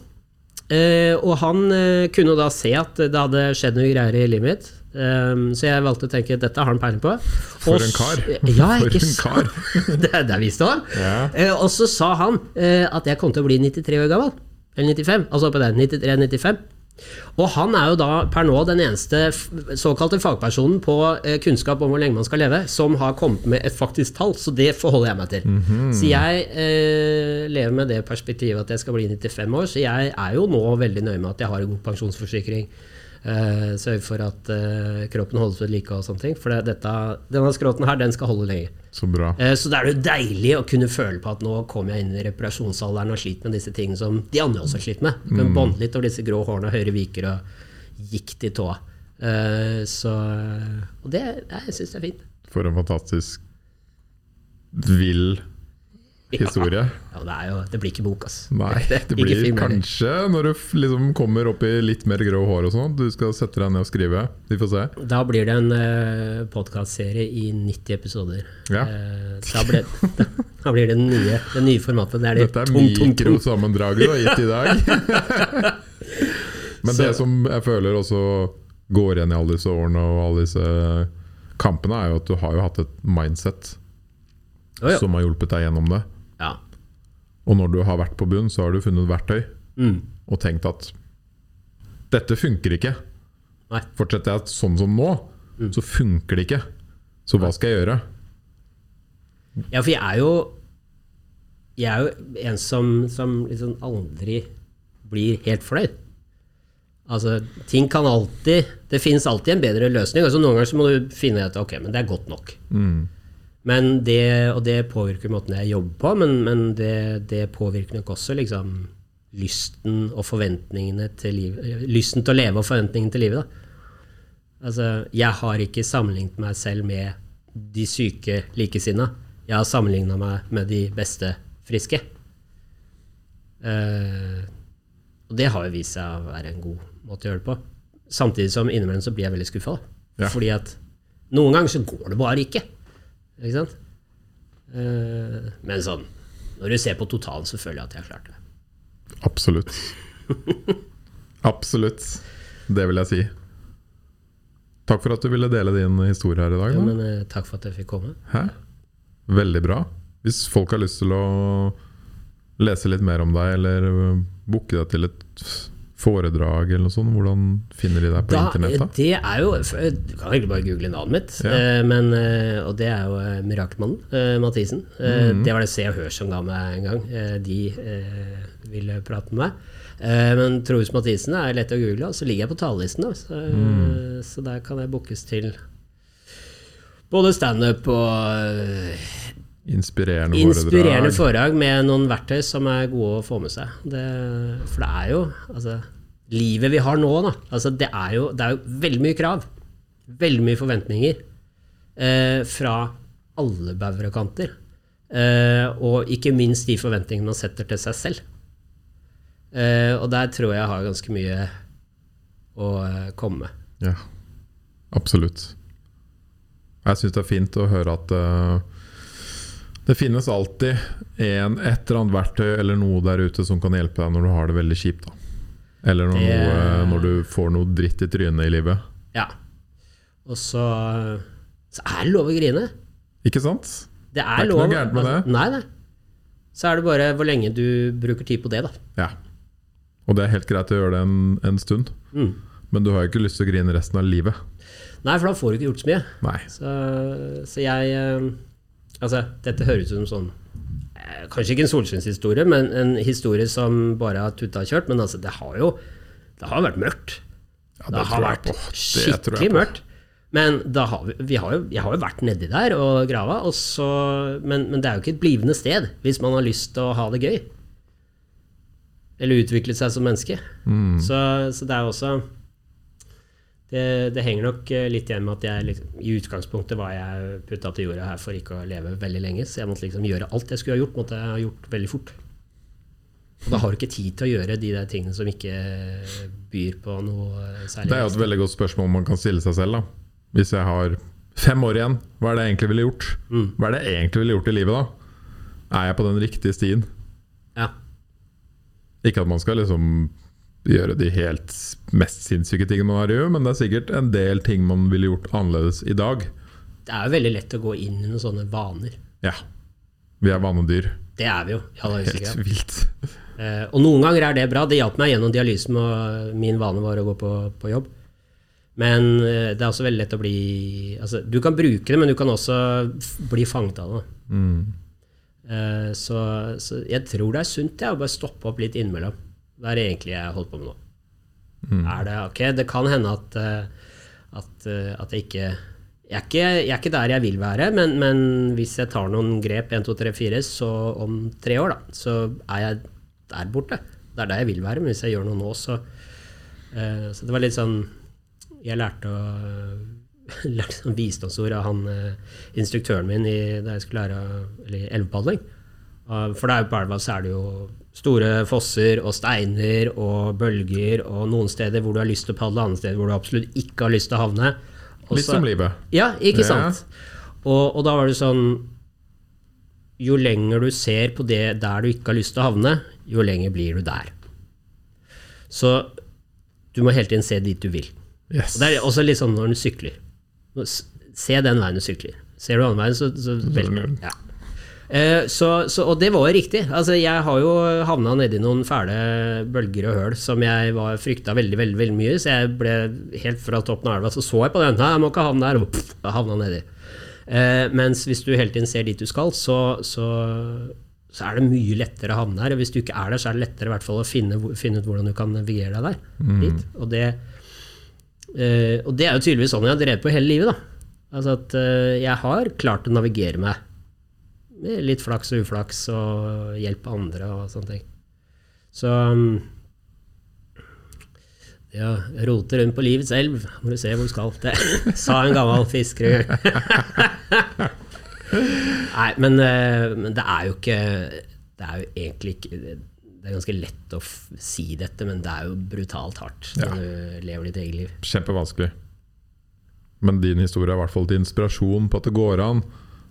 Eh, og han eh, kunne da se at det hadde skjedd noe greier i livet mitt. Um, så jeg valgte å tenke dette har han peiling på. For Og en kar. *laughs* Ja, For en kar. *laughs* det, det visste han. Ja. Uh, og så sa han uh, at jeg kom til å bli 93 år gammel. Eller 95. Altså på der. 93-95. Og han er jo da per nå den eneste såkalte fagpersonen på eh, kunnskap om hvor lenge man skal leve, som har kommet med et faktisk tall. Så det forholder jeg meg til. Mhm. Så jeg eh, lever med det perspektivet at jeg skal bli 95 år. Så jeg er jo nå veldig nøye med at jeg har en god pensjonsforsikring. Uh, Sørge for at eh, kroppen holdes ved like og sånne ting. For det, dette, denne skråten her, den skal holde lenge. Så bra. Eh, Så det er jo deilig å kunne føle på at nå kommer jeg inn i reparasjonsalderen og sliter med disse tingene som de andre også har slitt med. Kan bånde litt over disse grå hårene, høyre viker og gikt i tåa. Eh, Så Og det jeg syns det er fint. For en fantastisk vill historie. Ja, det, jo, det blir ikke bok, altså. Nei, det *laughs* blir kanskje når du liksom kommer opp i litt mer grå hår og sånn. Du skal sette deg ned og skrive. Vi får se. Da blir det en uh, podkastserie i 90 episoder. Ja. Uh, da, blir, da, *laughs* da blir det den nye, det nye formatet. Det er det Dette er mikrosammendraget du har gitt i dag. *laughs* Men det Så- som jeg føler også går igjen i alle disse årene og alle disse kampene, er jo at du har jo hatt et mindset Oh, ja. som har hjulpet deg gjennom det. Og når du har vært på bunn, så har du funnet verktøy Mm. og tenkt at dette funker ikke. Nei. Fortsetter jeg sånn som nå, så funker det ikke. Så hva skal jeg gjøre? Ja, for jeg er jo Jeg er jo en som, som liksom aldri blir helt fornøyd. Altså, ting kan alltid Det finnes alltid en bedre løsning. Altså, noen ganger så må du finne ut ok, men det er godt nok. Mm. Men det, og det påvirker måten jeg jobber på, men, men det, det påvirker nok også liksom lysten og forventningene til livet. Lysten til å leve og forventningene til livet. Da. Altså, jeg har ikke sammenlignet meg selv med de syke likesinna. Jeg har sammenligna meg med de beste friske. Eh, og det har jo vist seg å være en god måte å gjøre det på. Samtidig som innimellom så blir jeg veldig skuffa. Ja. Fordi at noen ganger så går det bare ikke. Ikke sant? Eh, men sånn Når du ser på totalen, så føler jeg at jeg har klart det. Absolutt. *laughs* Absolutt. Det vil jeg si. Takk for at du ville dele din historie her i dag. Ja, men eh, takk for at jeg fikk komme. Hæ? Veldig bra. Hvis folk har lyst til å lese litt mer om deg, eller øh, booke deg til et foredrag eller noe sånt, hvordan finner de deg på Da, internett? da? det er jo Du kan egentlig bare google navnet mitt. Ja. eh, men, eh, og det er jo eh, Mirakelmannen, eh, Mathisen. Mm. Det var det Se og Hør som ga meg en gang. Eh, de eh, ville prate med meg. Eh, men Troels Mathisen er lett å google, og så ligger jeg på talerlisten. Så, mm. så der kan jeg bookes til både standup og eh, Inspirerende, inspirerende foredrag. foredrag med noen verktøy som er gode å få med seg. Det, for det er jo altså, Livet vi har nå, da. Altså, det, er jo, det er jo veldig mye krav. Veldig mye forventninger. Eh, fra alle og. Eh, og ikke minst de forventningene man setter til seg selv. Eh, og der tror jeg jeg har ganske mye å eh, komme med. Ja, absolutt. Jeg syns det er fint å høre at øh, det finnes alltid en, et eller annet verktøy eller noe der ute som kan hjelpe deg når du har det veldig kjipt. Da. Eller når, Det- noe, når du får noe dritt i trynet i livet. Ja. Og så, så er det lov å grine. Ikke sant? Det er, Det er ikke noe gærent med altså, Nei, nei. Så er det bare hvor lenge du bruker tid på det, da. Ja. Og det er helt greit å gjøre det en, en stund. Mm. Men du har jo ikke lyst til å grine resten av livet. Nei, for da får du ikke gjort så mye. Nei. Så, så jeg eh, Altså, dette høres ut som sånn eh, Kanskje ikke en solskinnshistorie, men en historie som bare har tuta og kjørt. Men altså, det har jo det har vært mørkt. Ja, det, har vært. Det tror jeg skikkelig mørkt. Men da har vi, vi har jo, jeg har jo vært nedi der og grava, og så, men, men det er jo ikke et blivende sted hvis man har lyst til å ha det gøy. Eller utvikle seg som menneske. Mm. Så, så det er jo også det, det henger nok eh, litt igjen med at jeg liksom, i utgangspunktet var jeg putta til jorda her for ikke å leve veldig lenge, så jeg måtte liksom gjøre alt jeg skulle ha gjort, måtte jeg ha gjort veldig fort. Og da har du ikke tid til å gjøre de der tingene som ikke byr på noe særlig. Det er jo et veldig godt spørsmål man kan stille seg selv. da Hvis jeg har fem år igjen, hva er det jeg egentlig ville gjort? Mm. Hva er det jeg egentlig ville gjort i livet da? Er jeg på den riktige stien? Ja. Ikke at man skal liksom gjøre de helt mest sinnssyke tingene man har gjort, men det er sikkert en del ting man ville gjort annerledes i dag. Det er jo veldig lett å gå inn i noen sånne vaner. Ja. Vi er vanedyr. Det er vi jo. i er Helt vilt. Eh, og noen ganger er det bra. Det hjalp meg gjennom dialysen, og min vane var å gå på, på jobb. Men eh, det er også veldig lett å bli altså, Du kan bruke det, men du kan også bli fanget av det. Mm. Eh, så, så jeg tror det er sunt ja, å bare stoppe opp litt innimellom. Det er det egentlig jeg holder på med nå. Mm. Er det, ok, det kan hende at, eh, at, eh, at jeg ikke jeg er, ikke jeg er ikke der jeg vil være, men, men hvis jeg tar noen grep 1, 2, 3, 4, så om tre år, da, så er jeg der borte. Det er der jeg vil være, men hvis jeg gjør noe nå, så uh, Så det var litt sånn Jeg lærte å *laughs* lærte sånn visdomsord av han uh, instruktøren min i, da jeg skulle lære eller elvepadling. Uh, For det er jo på elva så er det jo store fosser og steiner og bølger, og noen steder hvor du har lyst til å padle, andre steder hvor du absolutt ikke har lyst til å havne. Også, Litt som livet. ja, ikke Ja. sant? Og, og da var det sånn Jo lenger du ser på det der du ikke har lyst til å havne, jo lenger blir du der. Så du må hele tiden se dit du vil. Yes. Og det er også litt sånn når du sykler. Se den veien du sykler. Ser du andre veien, så, så velger du. ja. Eh, så, så, og det var jo riktig. Altså, jeg har jo havna nedi noen fæle bølger og høl som jeg var frykta veldig veldig, veldig mye. Så jeg ble helt fra toppen av elva, så så jeg på den. Nei, jeg må ikke havne der. Og pff, havna nedi. Eh, mens hvis du hele tiden ser dit du skal, så, så, så er det mye lettere å havne der. Og hvis du ikke er der, så er det lettere i hvert fall å finne, finne ut hvordan du kan navigere deg der. Dit. Og, det, eh, og det er jo tydeligvis sånn jeg har drevet på hele livet. da. Altså at eh, jeg har klart å navigere meg. Litt flaks og uflaks og hjelp andre og sånne ting. Så um, ja, rote rundt på livets elv, må du se hvor du skal. Det *laughs* sa en gammel fisker en *laughs* gang. Nei, men, eh, men det er jo ikke Det er jo egentlig ikke Det er ganske lett å si dette, men det er jo brutalt hardt når du lever ditt eget liv. Kjempevanskelig. Men din historie er i hvert fall til inspirasjon på at det går an,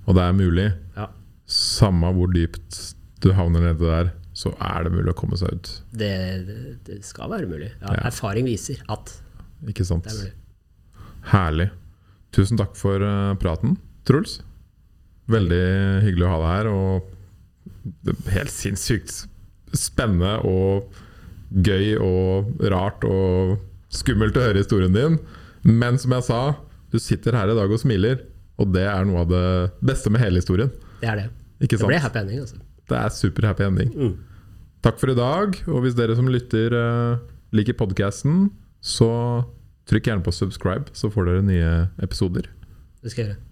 og det er mulig. Ja, Samme hvor dypt du havner nede der, så er det mulig å komme seg ut. det, det, skal være mulig. Ja, Ja. Erfaring viser at Ikke sant? det er mulig. Herlig. Tusen takk for eh, praten, Truls. Veldig hyggelig å ha deg her. Og helt sinnssykt spennende og gøy og rart og skummelt å høre historien din. Men som jeg sa, du sitter her i dag og smiler, og det er noe av det beste med hele historien. Det er det. Ikke Det ble sant? happy ending, altså. Det er super happy ending. Mm. Takk for i dag. Og hvis dere som lytter eh, liker podkasten, så trykk gjerne på subscribe, så får dere nye episoder. Det skal jeg gjøre.